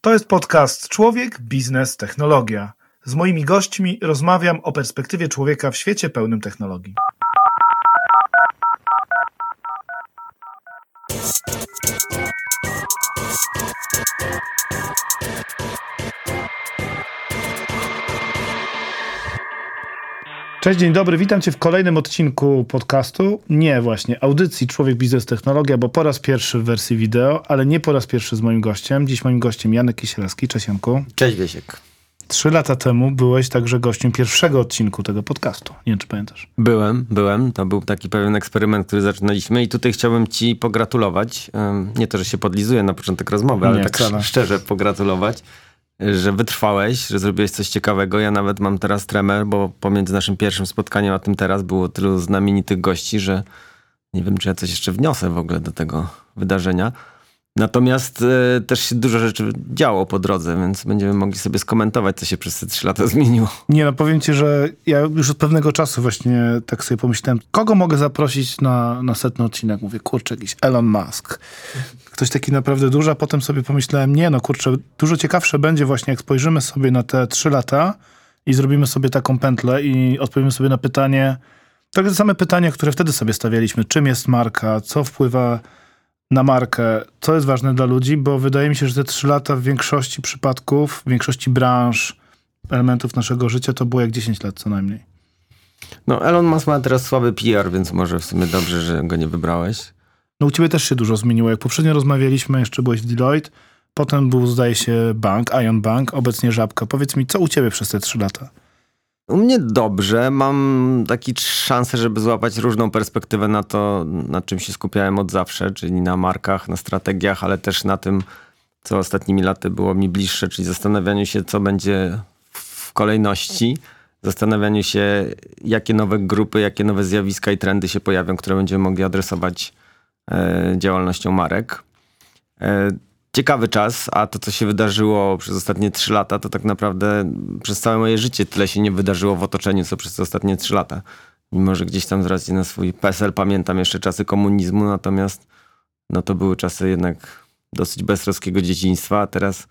To jest podcast Człowiek, Biznes, Technologia. Z moimi gośćmi rozmawiam o perspektywie człowieka w świecie pełnym technologii. Cześć, dzień dobry, witam Cię w kolejnym odcinku podcastu. Nie, właśnie, audycji Człowiek, Biznes, Technologia, bo po raz pierwszy w wersji wideo, ale nie po raz pierwszy z moim gościem. Dziś moim gościem Janek Kisielski. Cześć Janku. Cześć Wiesiek. Trzy lata temu byłeś także gościem pierwszego odcinku tego podcastu. Nie wiem, czy pamiętasz. Byłem, byłem. To był taki pewien eksperyment, który zaczynaliśmy i tutaj chciałbym ci pogratulować. Nie to, że się podlizuję na początek rozmowy, ale Nie, tak wcale. szczerze pogratulować, że wytrwałeś, że zrobiłeś coś ciekawego. Ja nawet mam teraz tremę, bo pomiędzy naszym pierwszym spotkaniem a tym teraz było tylu znamienitych gości, że nie wiem, czy ja coś jeszcze wniosę w ogóle do tego wydarzenia. Natomiast e, też się dużo rzeczy działo po drodze, więc będziemy mogli sobie skomentować, co się przez te trzy lata zmieniło. Nie, no powiem ci, że ja już od pewnego czasu właśnie tak sobie pomyślałem, kogo mogę zaprosić na, na setny odcinek? Mówię, kurczę, jakiś Elon Musk. Ktoś taki naprawdę duży, a potem sobie pomyślałem, nie no, kurczę, dużo ciekawsze będzie właśnie, jak spojrzymy sobie na te trzy lata i zrobimy sobie taką pętlę i odpowiemy sobie na pytanie, takie same pytania, które wtedy sobie stawialiśmy. Czym jest marka? Co wpływa na markę? Co jest ważne dla ludzi? Bo wydaje mi się, że te trzy lata w większości przypadków, w większości branż, elementów naszego życia to było jak 10 lat co najmniej. No, Elon Musk ma teraz słaby PR, więc może w sumie dobrze, że go nie wybrałeś. No u ciebie też się dużo zmieniło. Jak poprzednio rozmawialiśmy, jeszcze byłeś w Deloitte, potem był zdaje się bank, Ion Bank, obecnie Żabka. Powiedz mi, co u ciebie przez te trzy lata? U mnie dobrze. Mam taki szansę, żeby złapać różną perspektywę na to, na czym się skupiałem od zawsze, czyli na markach, na strategiach, ale też na tym, co ostatnimi laty było mi bliższe, czyli zastanawianiu się, co będzie w kolejności. Zastanawianiu się, jakie nowe grupy, jakie nowe zjawiska i trendy się pojawią, które będziemy mogli adresować e, działalnością marek. E, ciekawy czas, a to, co się wydarzyło przez ostatnie trzy lata, to tak naprawdę przez całe moje życie tyle się nie wydarzyło w otoczeniu, co przez te ostatnie trzy lata. Mimo, że gdzieś tam z racji na swój PESEL pamiętam jeszcze czasy komunizmu, natomiast no to były czasy jednak dosyć beztroskiego dzieciństwa, a teraz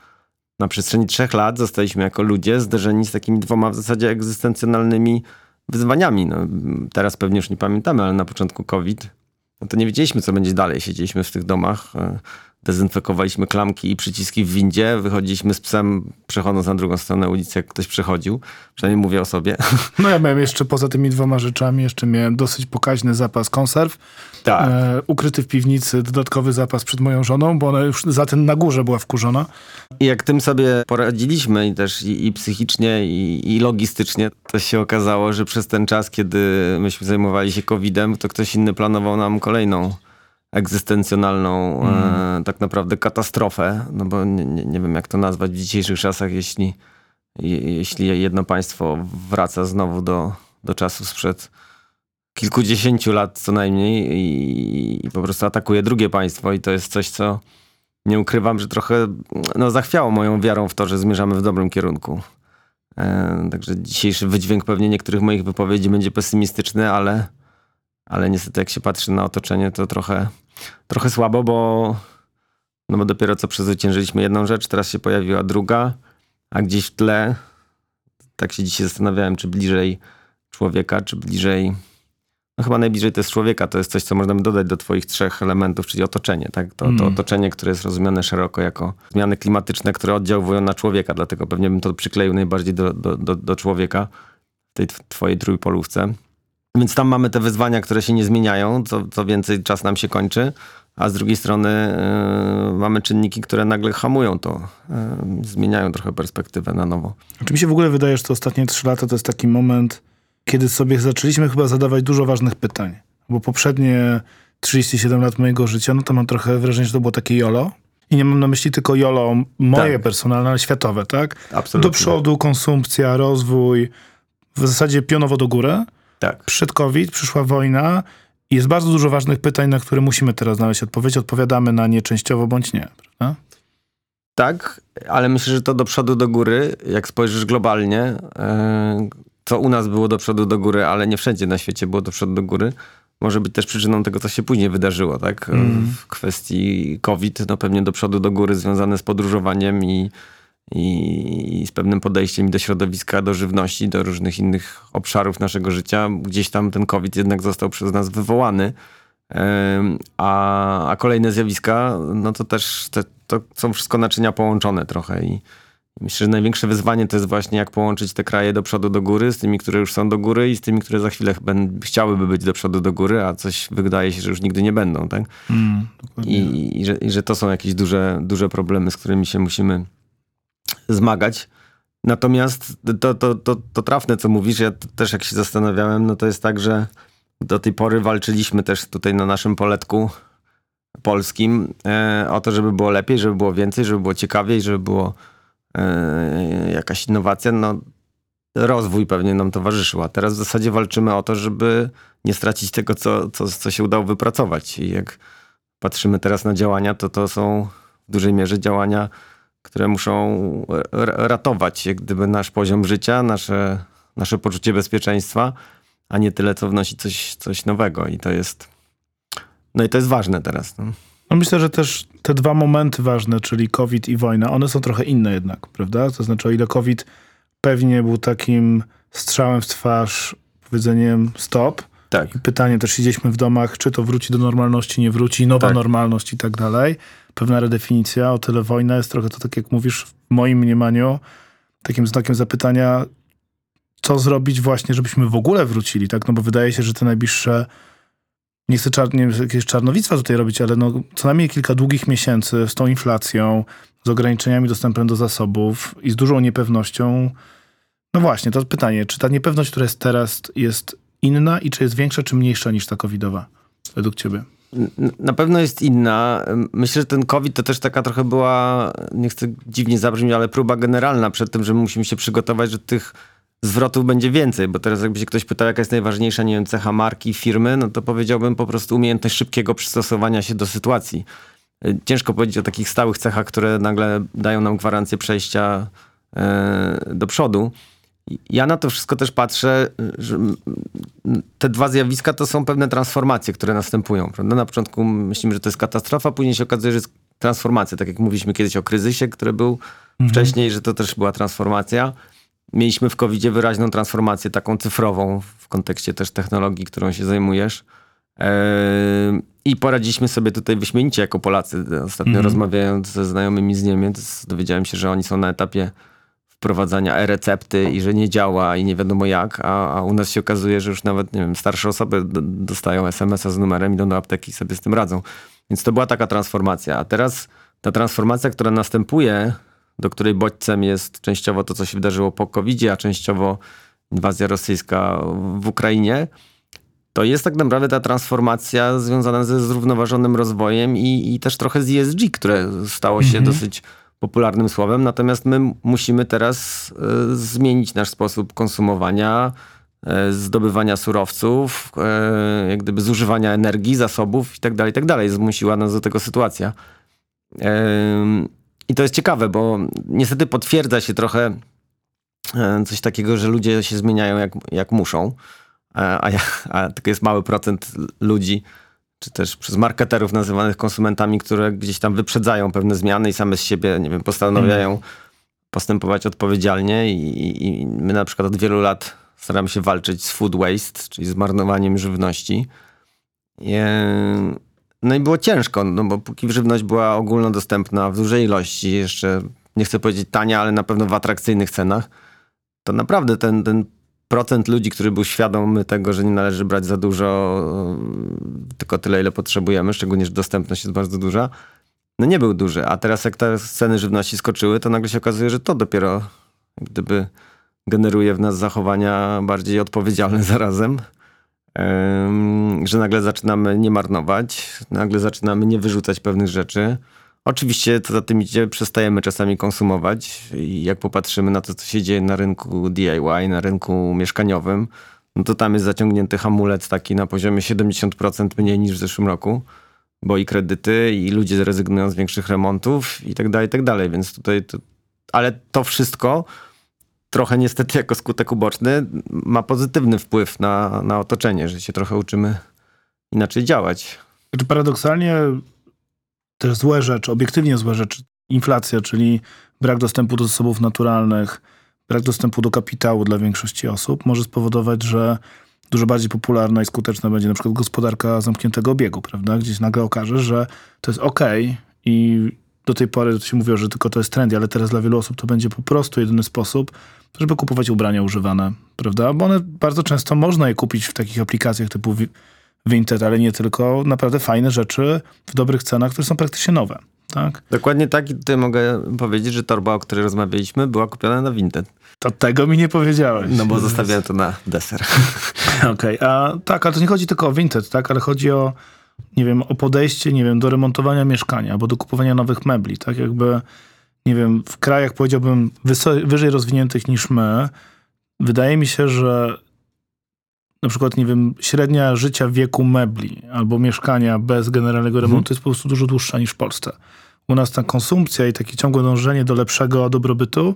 na przestrzeni trzech lat zostaliśmy jako ludzie zderzeni z takimi dwoma w zasadzie egzystencjonalnymi wyzwaniami. No, teraz pewnie już nie pamiętamy, ale na początku COVID, no to nie wiedzieliśmy, co będzie dalej. Siedzieliśmy w tych domach, e, dezynfekowaliśmy klamki i przyciski w windzie, wychodziliśmy z psem, przechodząc na drugą stronę ulicy, jak ktoś przechodził. Przynajmniej mówię o sobie. No ja miałem jeszcze poza tymi dwoma rzeczami, jeszcze miałem dosyć pokaźny zapas konserw. Tak. E, ukryty w piwnicy dodatkowy zapas przed moją żoną, bo ona już za ten na górze była wkurzona. I jak tym sobie poradziliśmy i też i, i psychicznie, i, i logistycznie, to się okazało, że przez ten czas, kiedy myśmy zajmowali się COVID-em, to ktoś inny planował nam kolejną egzystencjonalną e, tak naprawdę katastrofę, no bo nie, nie, wiem jak to nazwać w dzisiejszych czasach, jeśli, je, jeśli jedno państwo wraca znowu do, do czasów sprzed kilkudziesięciu lat co najmniej i, i po prostu atakuje drugie państwo i to jest coś, co nie ukrywam, że trochę no, zachwiało moją wiarą w to, że zmierzamy w dobrym kierunku. E, także dzisiejszy wydźwięk pewnie niektórych moich wypowiedzi będzie pesymistyczny, ale, ale niestety jak się patrzy na otoczenie, to trochę, trochę słabo, bo, no bo dopiero co przezwyciężyliśmy jedną rzecz, teraz się pojawiła druga, a gdzieś w tle, tak się dzisiaj zastanawiałem, czy bliżej człowieka, czy bliżej no chyba najbliżej to jest człowieka, to jest coś, co można by dodać do twoich trzech elementów, czyli otoczenie. Tak? To, to Mm. otoczenie, które jest rozumiane szeroko jako zmiany klimatyczne, które oddziałują na człowieka, dlatego pewnie bym to przykleił najbardziej do, do, do, do człowieka w tej tw- twojej trójpolówce. Więc tam mamy te wyzwania, które się nie zmieniają, co, co więcej czas nam się kończy, a z drugiej strony yy, mamy czynniki, które nagle hamują to, yy, zmieniają trochę perspektywę na nowo. Czy mi się w ogóle wydaje, że te ostatnie trzy lata to jest taki moment, kiedy sobie zaczęliśmy chyba zadawać dużo ważnych pytań. Bo poprzednie 37 lat mojego życia, no to mam trochę wrażenie, że to było takie YOLO. I nie mam na myśli tylko YOLO moje Tak. personalne, ale światowe, tak? Absolutnie. Do przodu, konsumpcja, rozwój, w zasadzie pionowo do góry. Tak. Przyszedł COVID, przyszła wojna i jest bardzo dużo ważnych pytań, na które musimy teraz znaleźć odpowiedź. Odpowiadamy na nie częściowo bądź nie, prawda? Tak, ale myślę, że to do przodu, do góry, jak spojrzysz globalnie, e, co u nas było do przodu, do góry, ale nie wszędzie na świecie było do przodu, do góry, może być też przyczyną tego, co się później wydarzyło, tak? W kwestii COVID, no pewnie do przodu, do góry związane z podróżowaniem i, i, i z pewnym podejściem do środowiska, do żywności, do różnych innych obszarów naszego życia. Gdzieś tam ten COVID jednak został przez nas wywołany. A, a kolejne zjawiska, no to też te, to są wszystko naczynia połączone trochę i, myślę, że największe wyzwanie to jest właśnie jak połączyć te kraje do przodu, do góry z tymi, które już są do góry i z tymi, które za chwilę ben, chciałyby być do przodu, do góry, a coś wydaje się, że już nigdy nie będą, tak? Mm. I, i, że, I że to są jakieś duże, duże problemy, z którymi się musimy zmagać. Natomiast to, to, to, to trafne, co mówisz, ja też jak się zastanawiałem, no to jest tak, że do tej pory walczyliśmy też tutaj na naszym poletku polskim e, o to, żeby było lepiej, żeby było więcej, żeby było ciekawiej, żeby było e, jakaś innowacja. No, rozwój pewnie nam towarzyszył, a teraz w zasadzie walczymy o to, żeby nie stracić tego, co, co, co się udało wypracować. I jak patrzymy teraz na działania, to to są w dużej mierze działania, które muszą ratować jak gdyby nasz poziom życia, nasze, nasze poczucie bezpieczeństwa, a nie tyle, co wnosi coś, coś nowego. I to jest. No i to jest ważne teraz. No. No myślę, że też te dwa momenty ważne, czyli COVID i wojna, one są trochę inne jednak, prawda? To znaczy, o ile COVID pewnie był takim strzałem w twarz, powiedzeniem stop, Tak. i pytanie też siedzieliśmy w domach, czy to wróci do normalności, nie wróci, nowa Tak. normalność i tak dalej. Pewna redefinicja, o tyle wojna jest trochę to, tak jak mówisz, w moim mniemaniu, takim znakiem zapytania, co zrobić właśnie, żebyśmy w ogóle wrócili, tak? No bo wydaje się, że te najbliższe, nie chcę czar, nie jakieś czarnowictwa tutaj robić, ale no, co najmniej kilka długich miesięcy z tą inflacją, z ograniczeniami dostępem do zasobów i z dużą niepewnością. No właśnie, to pytanie, czy ta niepewność, która jest teraz, jest inna i czy jest większa, czy mniejsza niż ta covidowa, według ciebie? Na pewno jest inna. Myślę, że ten COVID to też taka trochę była, nie chcę dziwnie zabrzmieć, ale próba generalna przed tym, że musimy się przygotować, że tych zwrotów będzie więcej, bo teraz jakby się ktoś pytał, jaka jest najważniejsza, nie wiem, cecha marki, firmy, no to powiedziałbym po prostu umiejętność szybkiego przystosowania się do sytuacji. Y, Ciężko powiedzieć o takich stałych cechach, które nagle dają nam gwarancję przejścia e, do przodu. Ja na to wszystko też patrzę, że te dwa zjawiska to są pewne transformacje, które następują. Prawda? Na początku myślimy, że to jest katastrofa, później się okazuje, że jest transformacja. Tak jak mówiliśmy kiedyś o kryzysie, który był wcześniej, że to też była transformacja. Mieliśmy w covid wyraźną transformację taką cyfrową w kontekście też technologii, którą się zajmujesz. Eee, I poradziliśmy sobie tutaj wyśmienicie jako Polacy. Ostatnio rozmawiając ze znajomymi z Niemiec, dowiedziałem się, że oni są na etapie wprowadzania e-recepty i że nie działa i nie wiadomo jak, a, a u nas się okazuje, że już nawet, nie wiem, starsze osoby d- dostają SMS-a z numerem, idą do apteki i sobie z tym radzą. Więc to była taka transformacja. A teraz ta transformacja, która następuje, do której bodźcem jest częściowo to, co się wydarzyło po covid a częściowo inwazja rosyjska w Ukrainie, to jest tak naprawdę ta transformacja związana ze zrównoważonym rozwojem i, i też trochę z ESG, które stało się dosyć popularnym słowem. Natomiast my musimy teraz e, zmienić nasz sposób konsumowania, e, zdobywania surowców, e, jak gdyby zużywania energii, zasobów itd., itd. Zmusiła nas do tego sytuacja. I to jest ciekawe, bo niestety potwierdza się trochę coś takiego, że ludzie się zmieniają jak, jak muszą, a, a tylko jest mały procent ludzi, czy też przez marketerów nazywanych konsumentami, które gdzieś tam wyprzedzają pewne zmiany i same z siebie, nie wiem, postanawiają postępować odpowiedzialnie i, i- my na przykład od wielu lat staramy się walczyć z food waste, czyli z marnowaniem żywności. No i było ciężko, no bo póki żywność była ogólnodostępna w dużej ilości, jeszcze nie chcę powiedzieć tania, ale na pewno w atrakcyjnych cenach, to naprawdę ten, ten procent ludzi, który był świadomy tego, że nie należy brać za dużo, tylko tyle, ile potrzebujemy, szczególnie, że dostępność jest bardzo duża, no nie był duży. A teraz jak te ceny żywności skoczyły, to nagle się okazuje, że to dopiero gdyby generuje w nas zachowania bardziej odpowiedzialne zarazem. Em, że nagle zaczynamy nie marnować, nagle zaczynamy nie wyrzucać pewnych rzeczy. Oczywiście co za tym idzie, przestajemy czasami konsumować i jak popatrzymy na to, co się dzieje na rynku DIY, na rynku mieszkaniowym, no to tam jest zaciągnięty hamulec taki na poziomie 70% mniej niż w zeszłym roku, bo i kredyty, i ludzie rezygnują z większych remontów i tak dalej, i tak dalej, więc tutaj, to, ale to wszystko trochę niestety jako skutek uboczny ma pozytywny wpływ na, na otoczenie, że się trochę uczymy inaczej działać. Znaczy paradoksalnie też złe rzeczy, obiektywnie złe rzeczy, inflacja, czyli brak dostępu do zasobów naturalnych, brak dostępu do kapitału dla większości osób może spowodować, że dużo bardziej popularna i skuteczna będzie na przykład gospodarka zamkniętego obiegu, prawda? Gdzieś nagle okaże, że to jest ok i do tej pory to się mówiło, że tylko to jest trend, ale teraz dla wielu osób to będzie po prostu jedyny sposób, żeby kupować ubrania używane, prawda? Bo one bardzo często można je kupić w takich aplikacjach typu Vinted, ale nie tylko. Naprawdę fajne rzeczy w dobrych cenach, które są praktycznie nowe. Tak? Dokładnie tak i tutaj mogę powiedzieć, że torba, o której rozmawialiśmy, była kupiona na Vinted. To tego mi nie powiedziałeś. No bo zostawiałem to na deser. Okej, okay. a tak, ale to nie chodzi tylko o Vinted, tak? Ale chodzi o, nie wiem, o podejście, nie wiem, do remontowania mieszkania albo do kupowania nowych mebli, tak? Jakby, nie wiem, w krajach powiedziałbym wyżej rozwiniętych niż my, wydaje mi się, że na przykład, nie wiem, średnia życia wieku mebli albo mieszkania bez generalnego remontu mhm. jest po prostu dużo dłuższa niż w Polsce. U nas ta konsumpcja i takie ciągłe dążenie do lepszego dobrobytu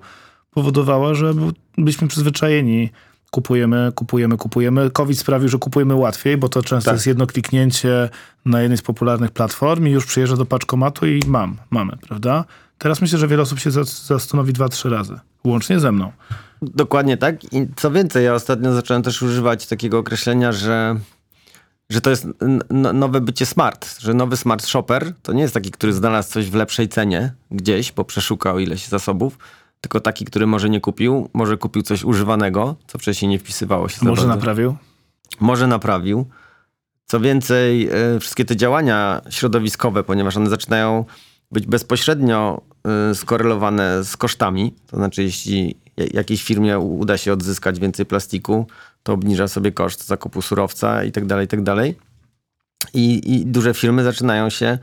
powodowała, że byliśmy przyzwyczajeni. Kupujemy, kupujemy, kupujemy. COVID sprawił, że kupujemy łatwiej, bo to często tak. jest jedno kliknięcie na jednej z popularnych platform i już przyjeżdża do paczkomatu i mam, mamy, prawda? Teraz myślę, że wiele osób się zastanowi dwa, trzy razy, łącznie ze mną. Dokładnie tak. I co więcej, ja ostatnio zacząłem też używać takiego określenia, że, że to jest nowe bycie smart. Że nowy smart shopper to nie jest taki, który znalazł coś w lepszej cenie gdzieś, bo przeszukał ileś zasobów, tylko taki, który może nie kupił, może kupił coś używanego, co wcześniej nie wpisywało się. Może naprawił? Może naprawił. Co więcej, e, wszystkie te działania środowiskowe, ponieważ one zaczynają być bezpośrednio e, skorelowane z kosztami, to znaczy jeśli jakiejś firmie uda się odzyskać więcej plastiku, to obniża sobie koszt zakupu surowca i tak dalej, i tak dalej. I duże firmy zaczynają się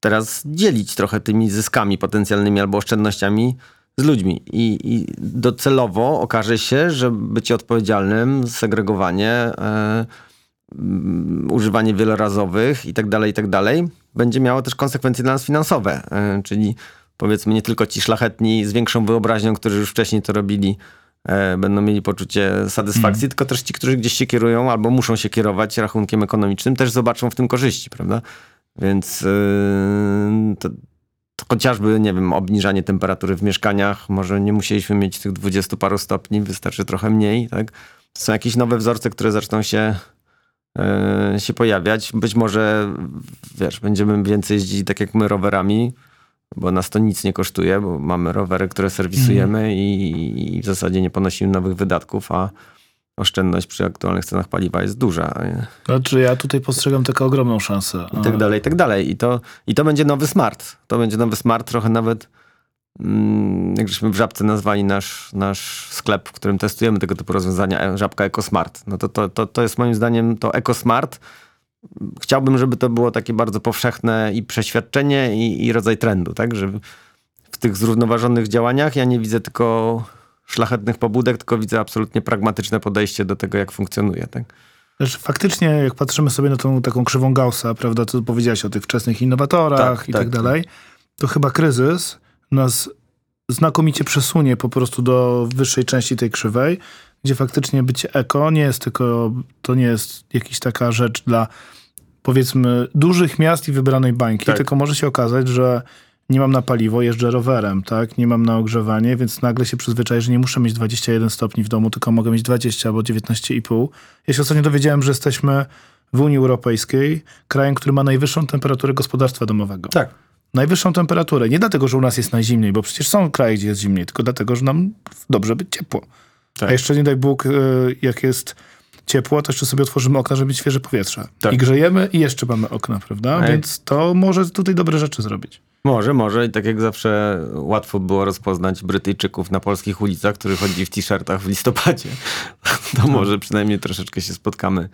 teraz dzielić trochę tymi zyskami potencjalnymi albo oszczędnościami z ludźmi. I, i docelowo okaże się, że bycie odpowiedzialnym, segregowanie, e, używanie wielorazowych i tak dalej, i tak dalej, będzie miało też konsekwencje dla nas finansowe. E, czyli powiedzmy nie tylko ci szlachetni z większą wyobraźnią, którzy już wcześniej to robili, e, będą mieli poczucie satysfakcji, mm. tylko też ci, którzy gdzieś się kierują albo muszą się kierować rachunkiem ekonomicznym, też zobaczą w tym korzyści, prawda? Więc yy, to, to chociażby, nie wiem, obniżanie temperatury w mieszkaniach, może nie musieliśmy mieć tych dwudziestu paru stopni, wystarczy trochę mniej, tak? Są jakieś nowe wzorce, które zaczną się, się pojawiać. Być może, wiesz, będziemy więcej jeździć tak jak my rowerami, bo nas to nic nie kosztuje, bo mamy rowery, które serwisujemy mm. i, i, w zasadzie nie ponosimy nowych wydatków, a oszczędność przy aktualnych cenach paliwa jest duża. Znaczy ja tutaj postrzegam taką ogromną szansę. I tak dalej, i tak dalej. I to, I to będzie nowy smart. To będzie nowy smart, trochę nawet jak żeśmy w Żabce nazwali nasz, nasz sklep, w którym testujemy tego typu rozwiązania, e, Żabka EcoSmart. No to, to, to, to jest moim zdaniem to EcoSmart, chciałbym, żeby to było takie bardzo powszechne i przeświadczenie, i, i rodzaj trendu, tak? Że w tych zrównoważonych działaniach ja nie widzę tylko szlachetnych pobudek, tylko widzę absolutnie pragmatyczne podejście do tego, jak funkcjonuje, tak? Znaczy, faktycznie, jak patrzymy sobie na tą taką krzywą Gaussa, prawda, co powiedziałeś o tych wczesnych innowatorach tak, i tak, tak dalej, to chyba kryzys nas znakomicie przesunie po prostu do wyższej części tej krzywej, gdzie faktycznie bycie eko nie jest tylko, to nie jest jakaś taka rzecz dla powiedzmy dużych miast i wybranej bańki, tak. tylko może się okazać, że nie mam na paliwo, jeżdżę rowerem, tak? Nie mam na ogrzewanie, więc nagle się przyzwyczaję, że nie muszę mieć 21 stopni w domu, tylko mogę mieć 20 albo 19,5. Ja się ostatnio dowiedziałem, że jesteśmy w Unii Europejskiej krajem, który ma najwyższą temperaturę gospodarstwa domowego. Tak. Najwyższą temperaturę. Nie dlatego, że u nas jest najzimniej, bo przecież są kraje, gdzie jest zimniej, tylko dlatego, że nam dobrze być ciepło. Tak. A jeszcze nie daj Bóg, e, jak jest ciepło, to jeszcze sobie otworzymy okna, żeby mieć świeże powietrze. Tak. I grzejemy i jeszcze mamy okna, prawda? Ej. Więc to może tutaj dobre rzeczy zrobić. Może, może. I tak jak zawsze łatwo było rozpoznać Brytyjczyków na polskich ulicach, którzy chodzi w t-shirtach w listopadzie. To no. może przynajmniej troszeczkę się spotkamy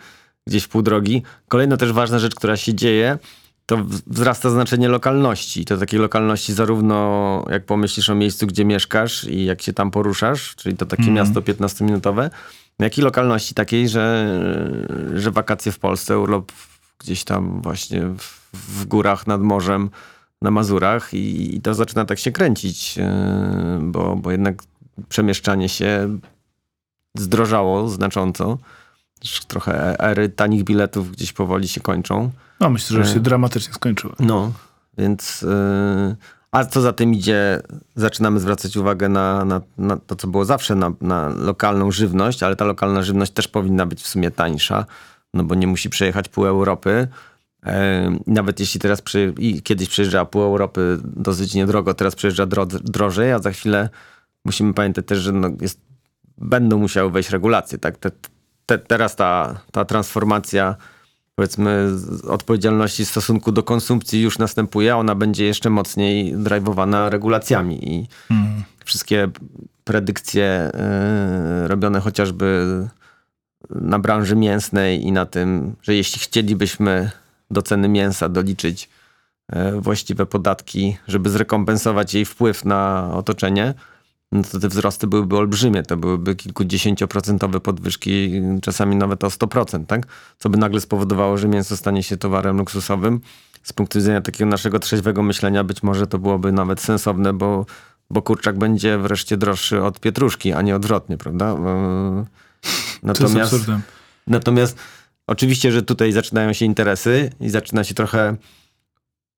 gdzieś w pół drogi. Kolejna też ważna rzecz, która się dzieje, to wzrasta znaczenie lokalności. To takiej lokalności zarówno jak pomyślisz o miejscu, gdzie mieszkasz i jak się tam poruszasz, czyli to takie mm. miasto 15-minutowe, jak i lokalności takiej, że, że wakacje w Polsce, urlop gdzieś tam właśnie w, w górach nad morzem, na Mazurach i, i, to zaczyna tak się kręcić, e, bo, bo jednak przemieszczanie się zdrożało znacząco trochę ery tanich biletów gdzieś powoli się kończą. No myślę, że się dramatycznie skończyły. No, więc... Yy, a co za tym idzie, zaczynamy zwracać uwagę na, na, na to, co było zawsze, na, na, lokalną żywność, ale ta lokalna żywność też powinna być w sumie tańsza, no bo nie musi przejechać pół Europy. Yy, nawet jeśli teraz przy, i kiedyś przejeżdżała pół Europy dosyć niedrogo, teraz przejeżdża dro, drożej, a za chwilę musimy pamiętać też, że no jest, będą musiały wejść regulacje. Tak? Te, te, teraz ta, ta transformacja powiedzmy odpowiedzialności w stosunku do konsumpcji już następuje, ona będzie jeszcze mocniej driveowana regulacjami i hmm. wszystkie predykcje y, robione chociażby na branży mięsnej i na tym, że jeśli chcielibyśmy do ceny mięsa doliczyć y, właściwe podatki, żeby zrekompensować jej wpływ na otoczenie, no to te wzrosty byłyby olbrzymie. To byłyby kilkudziesięcioprocentowe podwyżki, czasami nawet o 100%, tak? Co by nagle spowodowało, że mięso stanie się towarem luksusowym. Z punktu widzenia takiego naszego trzeźwego myślenia być może to byłoby nawet sensowne, bo, bo kurczak będzie wreszcie droższy od pietruszki, a nie odwrotnie, prawda? Natomiast, to jest natomiast oczywiście, że tutaj zaczynają się interesy i zaczyna się trochę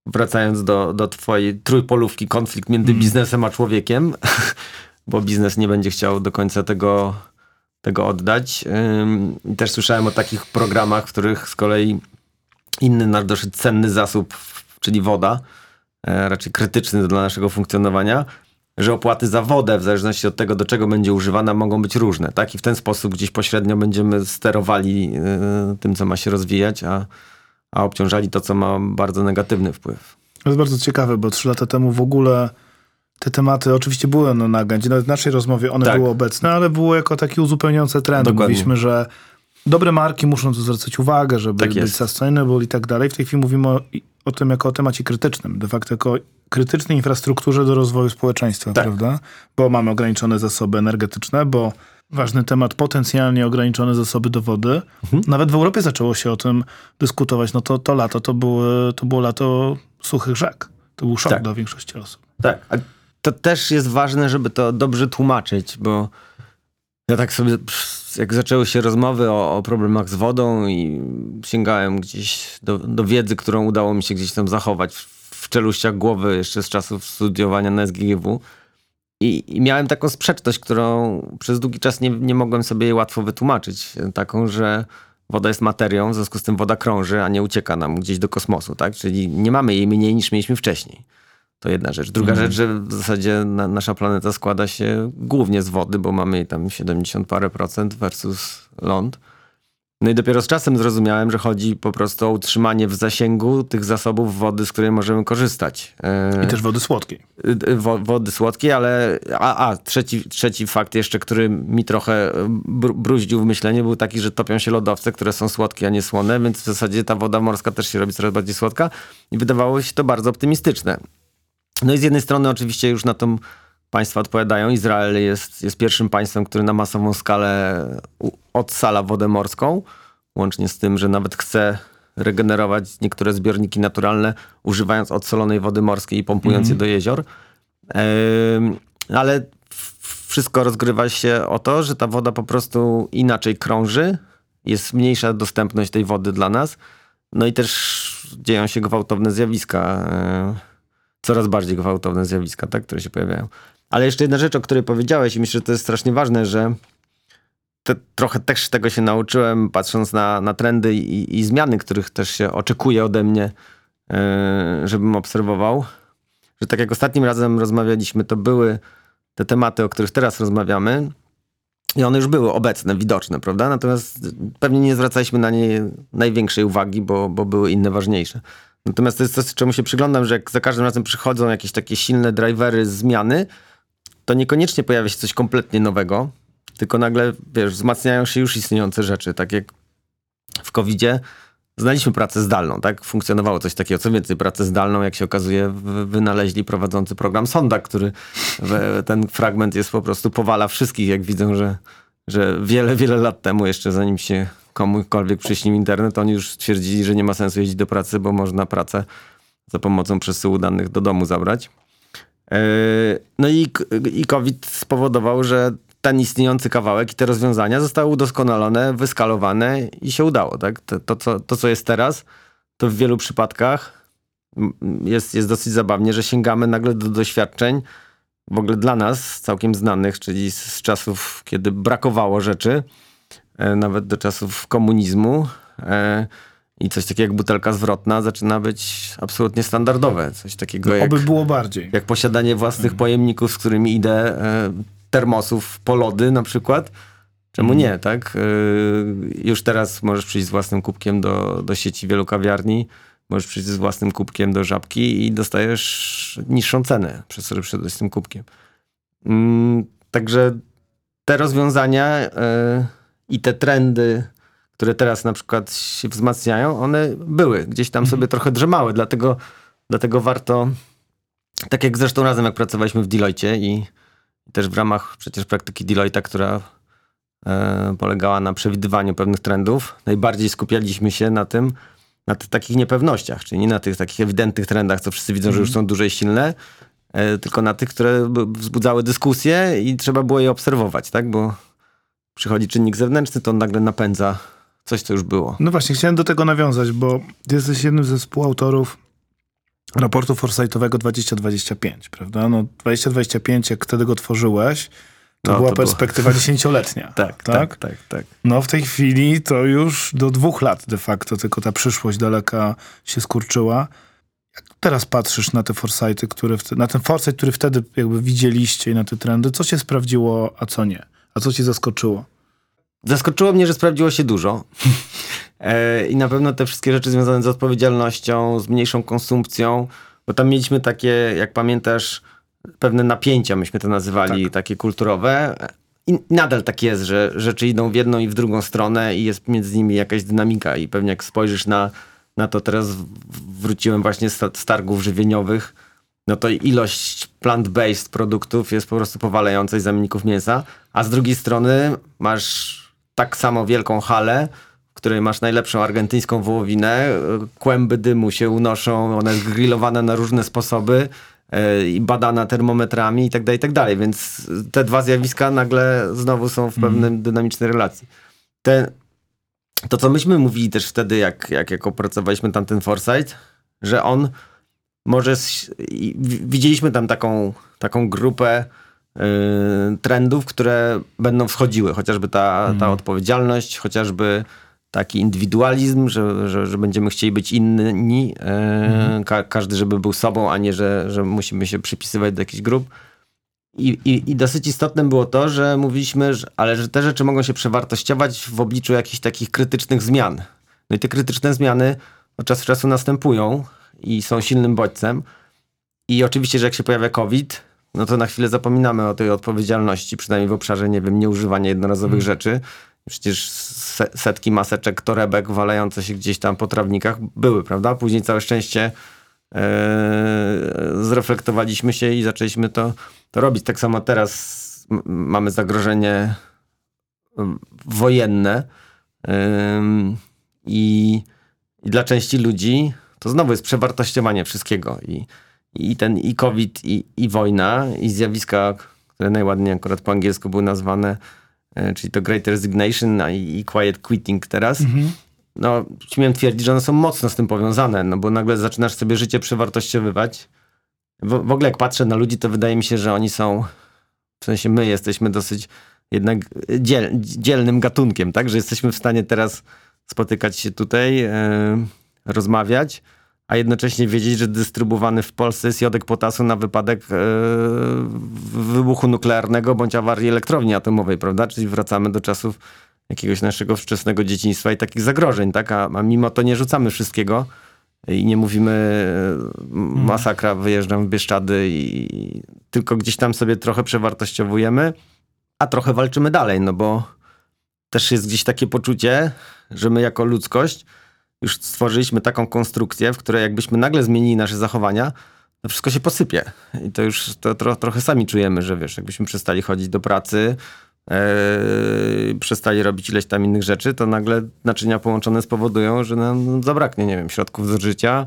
wracając do, do twojej trójpolówki, konflikt między mm. biznesem a człowiekiem, bo biznes nie będzie chciał do końca tego, tego oddać. Też słyszałem o takich programach, w których z kolei inny nasz dosyć cenny zasób, czyli woda, e, raczej krytyczny dla naszego funkcjonowania, że opłaty za wodę, w zależności od tego, do czego będzie używana, mogą być różne. Tak? I w ten sposób gdzieś pośrednio będziemy sterowali e, tym, co ma się rozwijać, a, a obciążali to, co ma bardzo negatywny wpływ. To jest bardzo ciekawe, bo trzy lata temu w ogóle te tematy oczywiście były no, na agendzie, nawet w naszej rozmowie one tak. były obecne, ale było jako taki uzupełniające trend. Dokładnie. Mówiliśmy, że dobre marki muszą tu zwracać uwagę, żeby tak być sustainable i tak dalej. W tej chwili mówimy o, o, tym jako o temacie krytycznym, de facto jako krytycznej infrastrukturze do rozwoju społeczeństwa, tak. prawda? Bo mamy ograniczone zasoby energetyczne, bo ważny temat, potencjalnie ograniczone zasoby do wody. Mhm. Nawet w Europie zaczęło się o tym dyskutować. No to, to lato to, były, to było lato suchych rzek. To był szok tak. dla większości osób. Tak, a to też jest ważne, żeby to dobrze tłumaczyć, bo ja tak sobie, jak zaczęły się rozmowy o, o problemach z wodą i sięgałem gdzieś do, do, wiedzy, którą udało mi się gdzieś tam zachować w, w czeluściach głowy jeszcze z czasów studiowania na SGGW, i, I, miałem taką sprzeczność, którą przez długi czas nie, nie mogłem sobie łatwo wytłumaczyć. Taką, że woda jest materią, w związku z tym woda krąży, a nie ucieka nam gdzieś do kosmosu, tak? Czyli nie mamy jej mniej niż mieliśmy wcześniej. To jedna rzecz. Druga mm. rzecz, że w zasadzie na, nasza planeta składa się głównie z wody, bo mamy jej tam 70 parę procent versus ląd. No i dopiero z czasem zrozumiałem, że chodzi po prostu o utrzymanie w zasięgu tych zasobów wody, z której możemy korzystać. E, I też wody słodkiej. Wo, wody słodkiej, ale a, a trzeci, trzeci fakt jeszcze, który mi trochę bruździł w myśleniu, był taki, że topią się lodowce, które są słodkie, a nie słone, więc w zasadzie ta woda morska też się robi coraz bardziej słodka i wydawało się to bardzo optymistyczne. No i z jednej strony oczywiście już na tą państwa odpowiadają. Izrael jest, jest pierwszym państwem, który na masową skalę odsala wodę morską, łącznie z tym, że nawet chce regenerować niektóre zbiorniki naturalne, używając odsolonej wody morskiej i pompując mm. je mhm. do jezior. Yy, ale wszystko rozgrywa się o to, że ta woda po prostu inaczej krąży, jest mniejsza dostępność tej wody dla nas, no i też dzieją się gwałtowne zjawiska, yy, coraz bardziej gwałtowne zjawiska, tak, które się pojawiają. Ale jeszcze jedna rzecz, o której powiedziałeś i myślę, że to jest strasznie ważne, że te, trochę też tego się nauczyłem, patrząc na, na trendy i, i zmiany, których też się oczekuje ode mnie, yy, żebym obserwował. Że tak jak ostatnim razem rozmawialiśmy, to były te tematy, o których teraz rozmawiamy, i one już były obecne, widoczne, prawda? Natomiast pewnie nie zwracaliśmy na nie największej uwagi, bo, bo były inne ważniejsze. Natomiast to jest coś, czemu się przyglądam, że jak za każdym razem przychodzą jakieś takie silne drivery zmiany, to niekoniecznie pojawia się coś kompletnie nowego, tylko nagle, wiesz, wzmacniają się już istniejące rzeczy. Tak jak w COVID-zie znaliśmy pracę zdalną, tak? Funkcjonowało coś takiego. Co więcej, pracę zdalną, jak się okazuje, wynaleźli prowadzący program Sonda, który ten fragment jest po prostu powala wszystkich, jak widzą, że, że wiele, wiele lat temu, jeszcze zanim się komukolwiek przyśnił internet, oni już stwierdzili, że nie ma sensu jeździć do pracy, bo można pracę za pomocą przesyłu danych do domu zabrać. E, no i, i COVID spowodował, że ten istniejący kawałek i te rozwiązania zostały udoskonalone, wyskalowane i się udało. Tak? To, to, co, to, co jest teraz, to w wielu przypadkach jest, jest dosyć zabawnie, że sięgamy nagle do doświadczeń w ogóle dla nas całkiem znanych, czyli z, czasów, kiedy brakowało rzeczy, nawet do czasów komunizmu. E, I coś takiego jak butelka zwrotna zaczyna być absolutnie standardowe. Coś takiego jak, Oby było bardziej. jak posiadanie własnych pojemników, z którymi idę, e, termosów po lody na przykład. Czemu nie, tak? E, już teraz możesz przyjść z własnym kubkiem do, do sieci wielu kawiarni, możesz przyjść z własnym kubkiem do żabki i dostajesz niższą cenę, przez które przyszedłeś z tym kubkiem. Mm, Także te rozwiązania e, i te trendy, które teraz na przykład się wzmacniają, one były, gdzieś tam sobie trochę drzemały, dlatego, dlatego warto, tak jak zresztą razem jak pracowaliśmy w Deloitte i też w ramach przecież praktyki Deloitte, która e, polegała na przewidywaniu pewnych trendów, najbardziej skupialiśmy się na tym, na tych takich niepewnościach, czyli nie na tych takich ewidentnych trendach, co wszyscy widzą, że już są duże i silne, e, tylko na tych, które wzbudzały dyskusję i trzeba było je obserwować, tak? Bo przychodzi czynnik zewnętrzny, to on nagle napędza coś, co już było. No właśnie, chciałem do tego nawiązać, bo jesteś jednym ze współautorów raportu Foresightowego 2025, prawda? No 2025, jak wtedy go tworzyłeś, to No, była to perspektywa dziesięcioletnia. Tak, tak, tak, tak. No w tej chwili to już do dwóch lat de facto, tylko ta przyszłość daleka się skurczyła. Jak teraz patrzysz na te foresighty, które wtedy, na ten foresight, który wtedy jakby widzieliście i na te trendy, co się sprawdziło, a co nie? A co cię zaskoczyło? Zaskoczyło mnie, że sprawdziło się dużo. E, I na pewno te wszystkie rzeczy związane z odpowiedzialnością, z mniejszą konsumpcją, bo tam mieliśmy takie, jak pamiętasz, pewne napięcia, myśmy to nazywali, takie kulturowe. I nadal tak jest, że rzeczy idą w jedną i w drugą stronę i jest między nimi jakaś dynamika. I pewnie jak spojrzysz na, na to, teraz wróciłem właśnie z, z targów żywieniowych, no to ilość plant-based produktów jest po prostu powalająca z zamienników mięsa, a z drugiej strony masz tak samo wielką halę, w której masz najlepszą argentyńską wołowinę, kłęby dymu się unoszą, ona jest grillowana na różne sposoby y, i badana termometrami i tak dalej, i tak dalej, więc te dwa zjawiska nagle znowu są w pewnym dynamicznej relacji. Te, to, co myśmy mówili też wtedy, jak, jak, jak opracowaliśmy tamten foresight, że on może widzieliśmy tam taką, taką grupę y, trendów, które będą wschodziły, chociażby ta, ta odpowiedzialność, chociażby taki indywidualizm, że, że, że będziemy chcieli być inni, y, ka, każdy, żeby był sobą, a nie, że, że musimy się przypisywać do jakichś grup. I, i, I dosyć istotnym było to, że mówiliśmy, że, ale że te rzeczy mogą się przewartościować w obliczu jakichś takich krytycznych zmian. No i te krytyczne zmiany od czasu do czasu następują i są silnym bodźcem. I oczywiście, że jak się pojawia COVID, no to na chwilę zapominamy o tej odpowiedzialności, przynajmniej w obszarze, nie wiem, nieużywania jednorazowych rzeczy. Przecież se- setki maseczek, torebek walające się gdzieś tam po trawnikach były, prawda? Później całe szczęście e, zreflektowaliśmy się i zaczęliśmy to, to robić. Tak samo teraz mamy zagrożenie wojenne ym, i, i dla części ludzi to znowu jest przewartościowanie wszystkiego i, i ten i COVID, i, i wojna, i zjawiska, które najładniej akurat po angielsku były nazwane, e, czyli to Great Resignation i, i Quiet Quitting teraz. No, śmiem twierdzić, że one są mocno z tym powiązane, no bo nagle zaczynasz sobie życie przewartościowywać. W, w ogóle jak patrzę na ludzi, to wydaje mi się, że oni są, w sensie my jesteśmy dosyć jednak dziel, dzielnym gatunkiem, tak? Że jesteśmy w stanie teraz spotykać się tutaj, e, rozmawiać, a jednocześnie wiedzieć, że dystrybuowany w Polsce jest jodek potasu na wypadek e, wybuchu nuklearnego bądź awarii elektrowni atomowej, prawda? Czyli wracamy do czasów jakiegoś naszego wczesnego dzieciństwa i takich zagrożeń, tak? A, a mimo to nie rzucamy wszystkiego i nie mówimy e, masakra, wyjeżdżam w Bieszczady i tylko gdzieś tam sobie trochę przewartościowujemy, a trochę walczymy dalej, no bo też jest gdzieś takie poczucie, że my jako ludzkość już stworzyliśmy taką konstrukcję, w której jakbyśmy nagle zmienili nasze zachowania, to wszystko się posypie. I to już to tro, trochę sami czujemy, że wiesz, jakbyśmy przestali chodzić do pracy, e, przestali robić ileś tam innych rzeczy, to nagle naczynia połączone spowodują, że nam zabraknie, nie wiem, środków do życia,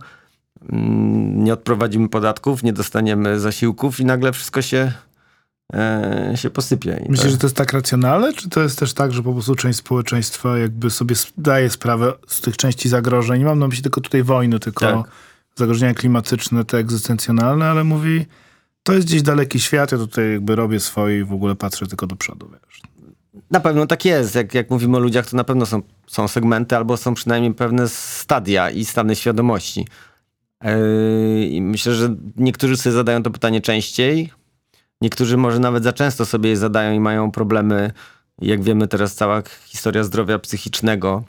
mm, nie odprowadzimy podatków, nie dostaniemy zasiłków i nagle wszystko się e, się posypie. Myślisz, to- że to jest tak racjonalne, czy to jest też tak, że po prostu część społeczeństwa jakby sobie zdaje sprawę z tych części zagrożeń? Nie mam na myśli tylko tutaj wojny, tylko Tak. zagrożenia klimatyczne, te egzystencjonalne, ale mówi, to jest gdzieś daleki świat, ja tutaj jakby robię swoje i w ogóle patrzę tylko do przodu, wiesz. Na pewno tak jest. Jak, jak mówimy o ludziach, to na pewno są, są segmenty albo są przynajmniej pewne stadia i stany świadomości. Yy, myślę, że niektórzy sobie zadają to pytanie częściej, niektórzy może nawet za często sobie je zadają i mają problemy. Jak wiemy teraz cała historia zdrowia psychicznego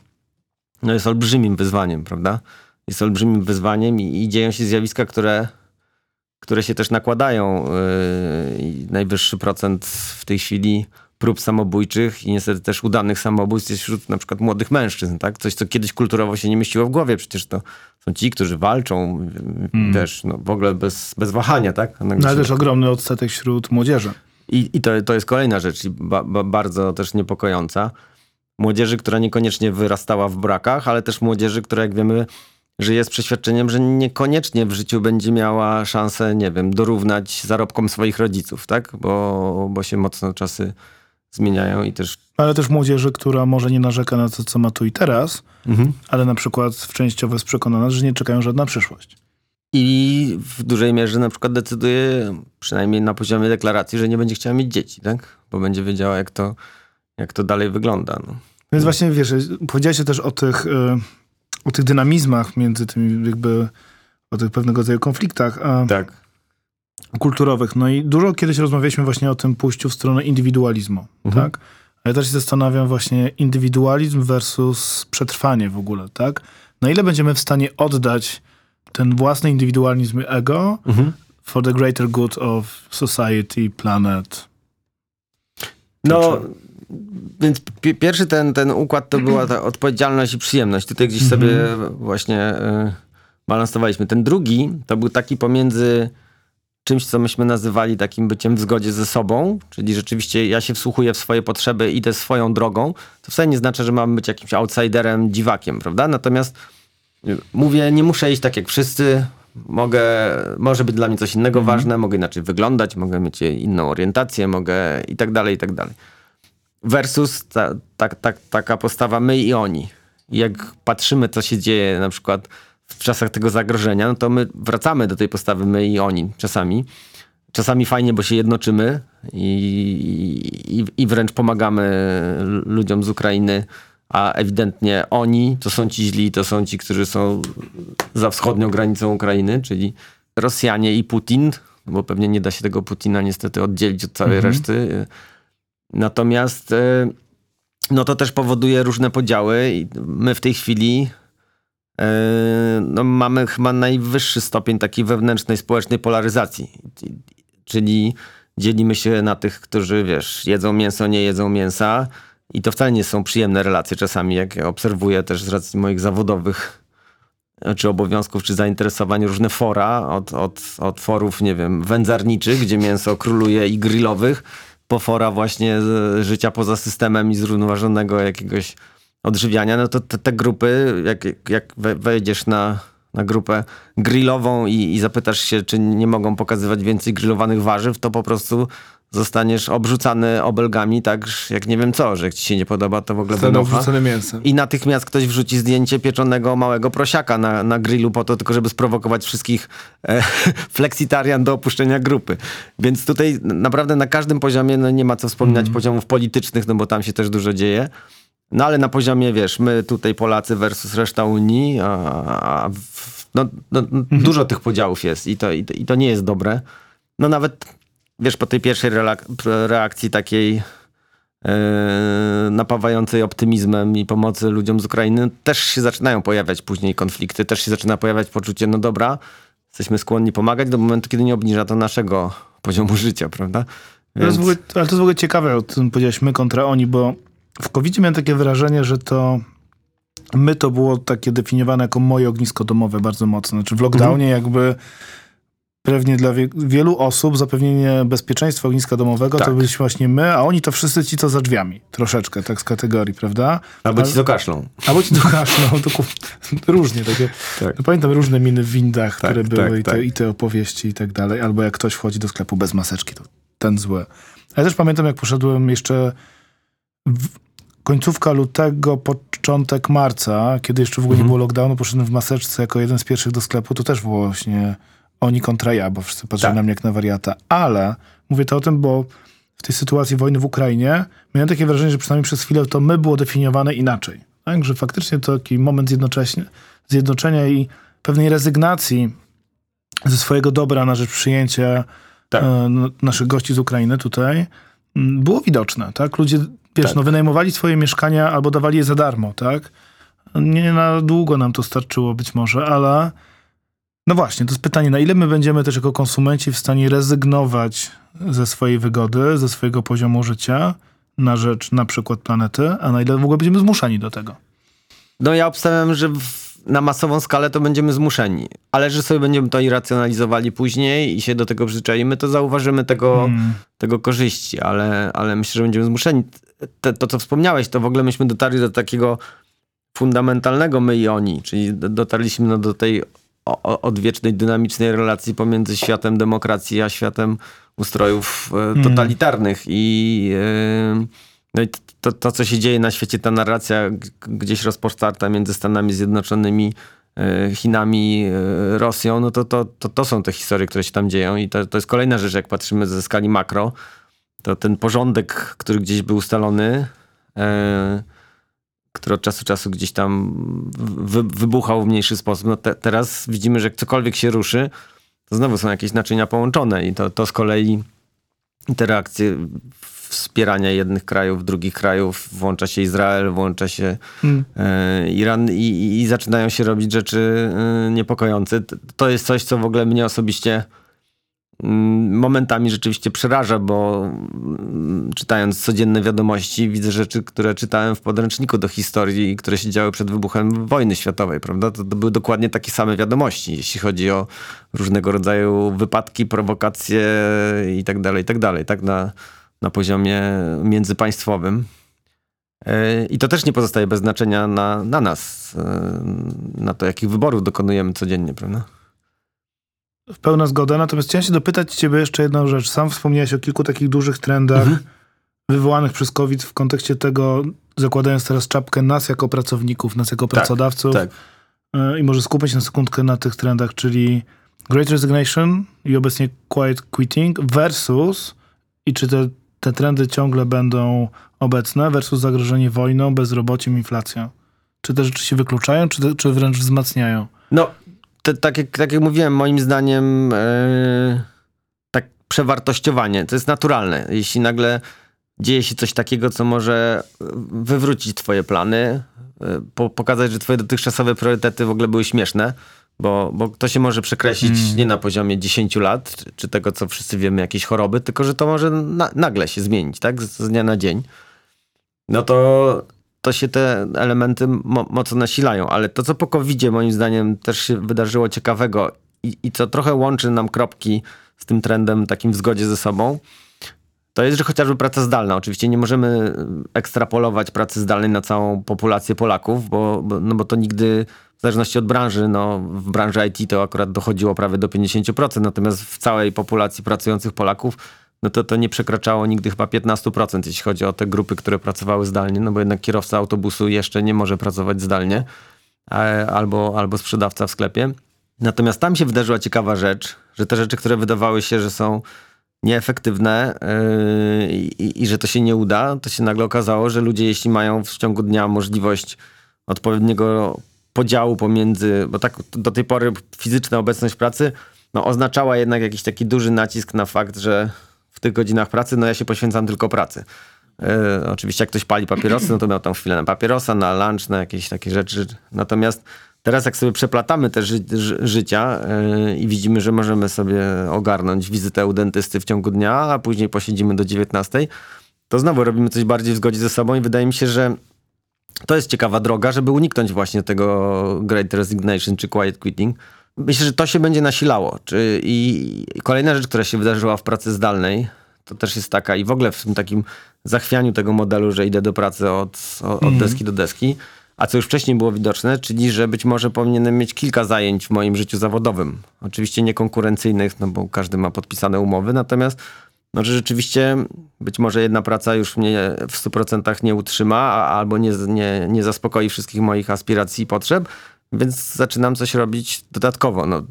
no jest olbrzymim wyzwaniem, prawda? Jest olbrzymim wyzwaniem i, i dzieją się zjawiska, które, które się też nakładają. Yy, najwyższy procent w tej chwili prób samobójczych i niestety też udanych samobójstw jest wśród na przykład młodych mężczyzn, tak? Coś, co kiedyś kulturowo się nie mieściło w głowie. Przecież to są ci, którzy walczą Mm. też no, w ogóle bez, bez wahania, tak? No ale też ogromny odsetek wśród młodzieży. I, i to, to jest kolejna rzecz, ba, ba, bardzo też niepokojąca. Młodzieży, która niekoniecznie wyrastała w brakach, ale też młodzieży, która jak wiemy żyje z przeświadczeniem, że niekoniecznie w życiu będzie miała szansę, nie wiem, dorównać zarobkom swoich rodziców, tak? Bo, bo się mocno czasy zmieniają i też... Ale też młodzieży, która może nie narzeka na to, co ma tu i teraz, ale na przykład w częściowo jest przekonana, że nie czekają żadna przyszłość. I w dużej mierze na przykład decyduje, przynajmniej na poziomie deklaracji, że nie będzie chciała mieć dzieci, tak? Bo będzie wiedziała, jak to, jak to dalej wygląda. No. Więc właśnie, wiesz, powiedziałeś też o tych, y, o tych dynamizmach między tymi jakby, o tych pewnego rodzaju konfliktach a Tak. Kulturowych. No i dużo kiedyś rozmawialiśmy właśnie o tym pójściu w stronę indywidualizmu, Mhm. tak? Ja też się zastanawiam właśnie indywidualizm versus przetrwanie w ogóle, tak? Na ile będziemy w stanie oddać ten własny indywidualizm i ego Mhm. for the greater good of society, planet. No, więc pi- pierwszy ten, ten układ to była ta odpowiedzialność i przyjemność. Tutaj gdzieś Mhm. sobie właśnie y, balansowaliśmy. Ten drugi to był taki pomiędzy czymś, co myśmy nazywali takim byciem w zgodzie ze sobą, czyli rzeczywiście ja się wsłuchuję w swoje potrzeby, idę swoją drogą. To wcale nie znaczy, że mam być jakimś outsiderem, dziwakiem, prawda? Natomiast y, mówię, nie muszę iść tak jak wszyscy, mogę, może być dla mnie coś innego ważne, mogę inaczej wyglądać, mogę mieć inną orientację, mogę i tak dalej, i tak dalej. Versus ta, ta, ta, taka postawa my i oni. I jak patrzymy, co się dzieje na przykład w czasach tego zagrożenia, no to my wracamy do tej postawy my i oni czasami. Czasami fajnie, bo się jednoczymy i, i, i wręcz pomagamy ludziom z Ukrainy, a ewidentnie oni to są ci źli, to są ci, którzy są za wschodnią granicą Ukrainy, czyli Rosjanie i Putin, no bo pewnie nie da się tego Putina niestety oddzielić od całej Mhm. reszty. Natomiast e, no to też powoduje różne podziały i my w tej chwili no mamy chyba najwyższy stopień takiej wewnętrznej, społecznej polaryzacji. Czyli dzielimy się na tych, którzy wiesz, jedzą mięso, nie jedzą mięsa i to wcale nie są przyjemne relacje czasami, jak ja obserwuję też z racji moich zawodowych e, czy obowiązków, czy zainteresowań różne fora, od, od, od forów, nie wiem, wędzarniczych, gdzie mięso króluje i grillowych, po fora właśnie życia poza systemem i zrównoważonego jakiegoś odżywiania, no to te, te grupy, jak, jak we- wejdziesz na, na grupę grillową i, i zapytasz się, czy nie mogą pokazywać więcej grillowanych warzyw, to po prostu zostaniesz obrzucany obelgami tak, jak nie wiem co, że jak ci się nie podoba, to w ogóle wynocha. wrzucone mięsem. I natychmiast ktoś wrzuci zdjęcie pieczonego małego prosiaka na, na grillu po to, tylko żeby sprowokować wszystkich e, fleksitarian do opuszczenia grupy. Więc tutaj naprawdę na każdym poziomie no nie ma co wspominać poziomów politycznych, no bo tam się też dużo dzieje. No ale na poziomie, wiesz, my tutaj Polacy versus reszta Unii, a, w, no, no, dużo tych podziałów jest i to, i, to, i to nie jest dobre. No nawet, wiesz, po tej pierwszej reakcji takiej e, napawającej optymizmem i pomocy ludziom z Ukrainy, też się zaczynają pojawiać później konflikty, też się zaczyna pojawiać poczucie, no dobra, jesteśmy skłonni pomagać do momentu, kiedy nie obniża to naszego poziomu życia, prawda? To jest Więc- ogóle, ale to jest w ogóle ciekawe, o tym powiedziałeś my kontra oni, bo w covid miałem takie wrażenie, że to my to było takie definiowane jako moje ognisko domowe bardzo mocno. Znaczy w lockdownie jakby pewnie dla wie, wielu osób zapewnienie bezpieczeństwa ogniska domowego to Tak. byliśmy właśnie my, a oni to wszyscy ci, co za drzwiami. Troszeczkę, tak z kategorii, prawda? Albo ci Ale- co kaszlą. Albo ci to kaszlą, to różnie takie. Tak. No, pamiętam różne miny w windach, Tak, które były tak, i, te, tak. i te opowieści i tak dalej. Albo jak ktoś wchodzi do sklepu bez maseczki, to ten zły. Ja też pamiętam, jak poszedłem jeszcze w końcówka lutego, początek marca, kiedy jeszcze w ogóle nie było lockdownu, poszedłem w maseczce jako jeden z pierwszych do sklepu, to też było właśnie oni kontra ja, bo wszyscy patrzyli Tak. na mnie jak na wariata. Ale mówię to o tym, bo w tej sytuacji wojny w Ukrainie miałem takie wrażenie, że przynajmniej przez chwilę to my było definiowane inaczej. Tak? Że faktycznie to taki moment zjednoczenia, i pewnej rezygnacji ze swojego dobra na rzecz przyjęcia Tak. e, n- naszych gości z Ukrainy tutaj m, było widoczne, tak? Ludzie, wiesz, Tak. no wynajmowali swoje mieszkania albo dawali je za darmo, tak? Nie na długo nam to starczyło być może, ale no właśnie, to jest pytanie, na ile my będziemy też jako konsumenci w stanie rezygnować ze swojej wygody, ze swojego poziomu życia na rzecz na przykład planety, a na ile w ogóle będziemy zmuszani do tego. No ja obstawiam, że w, na masową skalę to będziemy zmuszeni, ale że sobie będziemy to irracjonalizowali później i się do tego przyzwyczaimy, to zauważymy tego, Mm. tego korzyści, ale, ale myślę, że będziemy zmuszeni. Te, to, co wspomniałeś, to w ogóle myśmy dotarli do takiego fundamentalnego my i oni, czyli do- dotarliśmy no, do tej odwiecznej, dynamicznej relacji pomiędzy światem demokracji a światem ustrojów e, totalitarnych i e, no i to, to, co się dzieje na świecie, ta narracja gdzieś rozpostarta między Stanami Zjednoczonymi, e, Chinami, e, Rosją, no to, to, to, to są te historie, które się tam dzieją i to, to jest kolejna rzecz, jak patrzymy ze skali makro, to ten porządek, który gdzieś był ustalony, e, który od czasu do czasu gdzieś tam wy, wybuchał w mniejszy sposób. No te, teraz widzimy, że cokolwiek się ruszy, to znowu są jakieś naczynia połączone i to, to z kolei interakcje wspierania jednych krajów, drugich krajów, włącza się Izrael, włącza się Mm. e, Iran i, i, zaczynają się robić rzeczy e, niepokojące. To jest coś, co w ogóle mnie osobiście mm, momentami rzeczywiście przeraża, bo mm, czytając codzienne wiadomości widzę rzeczy, które czytałem w podręczniku do historii i które się działy przed wybuchem wojny światowej, prawda? To, to były dokładnie takie same wiadomości, jeśli chodzi o różnego rodzaju wypadki, prowokacje i tak dalej, i tak dalej, tak? Na, na poziomie międzypaństwowym. E, I to też nie pozostaje bez znaczenia na, na nas, e, na to, jakich wyborów dokonujemy codziennie, prawda? Pełna zgoda. Natomiast chciałem się dopytać ciebie jeszcze jedną rzecz. Sam wspomniałeś o kilku takich dużych trendach Mhm. wywołanych przez COVID w kontekście tego, zakładając teraz czapkę nas jako pracowników, nas jako pracodawców. tak. E, I może skupmy się na sekundkę na tych trendach, czyli Great Resignation i obecnie Quiet Quitting versus i czy te, te trendy ciągle będą obecne versus zagrożenie wojną, bezrobociem, inflacją. Czy te rzeczy się wykluczają, czy, te, czy wręcz wzmacniają? No, te, tak, jak, tak jak mówiłem, moim zdaniem e, tak przewartościowanie, to jest naturalne. Jeśli nagle dzieje się coś takiego, co może wywrócić twoje plany, po, pokazać, że twoje dotychczasowe priorytety w ogóle były śmieszne, bo, bo to się może przekreślić nie na poziomie 10 lat, czy, czy tego, co wszyscy wiemy, jakieś choroby, tylko że to może na, nagle się zmienić, tak? Z, z dnia na dzień. No to, to się te elementy mo, mocno nasilają, ale to, co po covid moim zdaniem też się wydarzyło ciekawego i, i co trochę łączy nam kropki z tym trendem takim w zgodzie ze sobą, to jest, że chociażby praca zdalna. Oczywiście nie możemy ekstrapolować pracy zdalnej na całą populację Polaków, bo, bo, no bo to nigdy, w zależności od branży, no w branży IT to akurat dochodziło prawie do 50%, natomiast w całej populacji pracujących Polaków no to to nie przekraczało nigdy chyba 15%, jeśli chodzi o te grupy, które pracowały zdalnie, no bo jednak kierowca autobusu jeszcze nie może pracować zdalnie, e, albo, albo sprzedawca w sklepie. Natomiast tam się wydarzyła ciekawa rzecz, że te rzeczy, które wydawały się, że są nieefektywne yy, i, i że to się nie uda, to się nagle okazało, że ludzie, jeśli mają w ciągu dnia możliwość odpowiedniego podziału pomiędzy, bo tak do tej pory fizyczna obecność pracy no, oznaczała jednak jakiś taki duży nacisk na fakt, że w tych godzinach pracy, no ja się poświęcam tylko pracy. Yy, oczywiście jak ktoś pali papierosy, no to miał tam chwilę na papierosa, na lunch, na jakieś takie rzeczy. Natomiast teraz jak sobie przeplatamy te ży życia yy, i widzimy, że możemy sobie ogarnąć wizytę u dentysty w ciągu dnia, a później posiedzimy do 19, to znowu robimy coś bardziej w zgodzie ze sobą i wydaje mi się, że to jest ciekawa droga, żeby uniknąć właśnie tego Great Resignation czy Quiet Quitting. Myślę, że to się będzie nasilało. Czy, i, kolejna rzecz, która się wydarzyła w pracy zdalnej, to też jest taka i w ogóle w tym takim zachwianiu tego modelu, że idę do pracy od, od, od deski do deski, a co już wcześniej było widoczne, czyli że być może powinienem mieć kilka zajęć w moim życiu zawodowym. Oczywiście nie konkurencyjnych, no bo każdy ma podpisane umowy, natomiast że rzeczywiście być może jedna praca już mnie w 100% nie utrzyma, albo nie, nie, nie zaspokoi wszystkich moich aspiracji i potrzeb, więc zaczynam coś robić dodatkowo. No,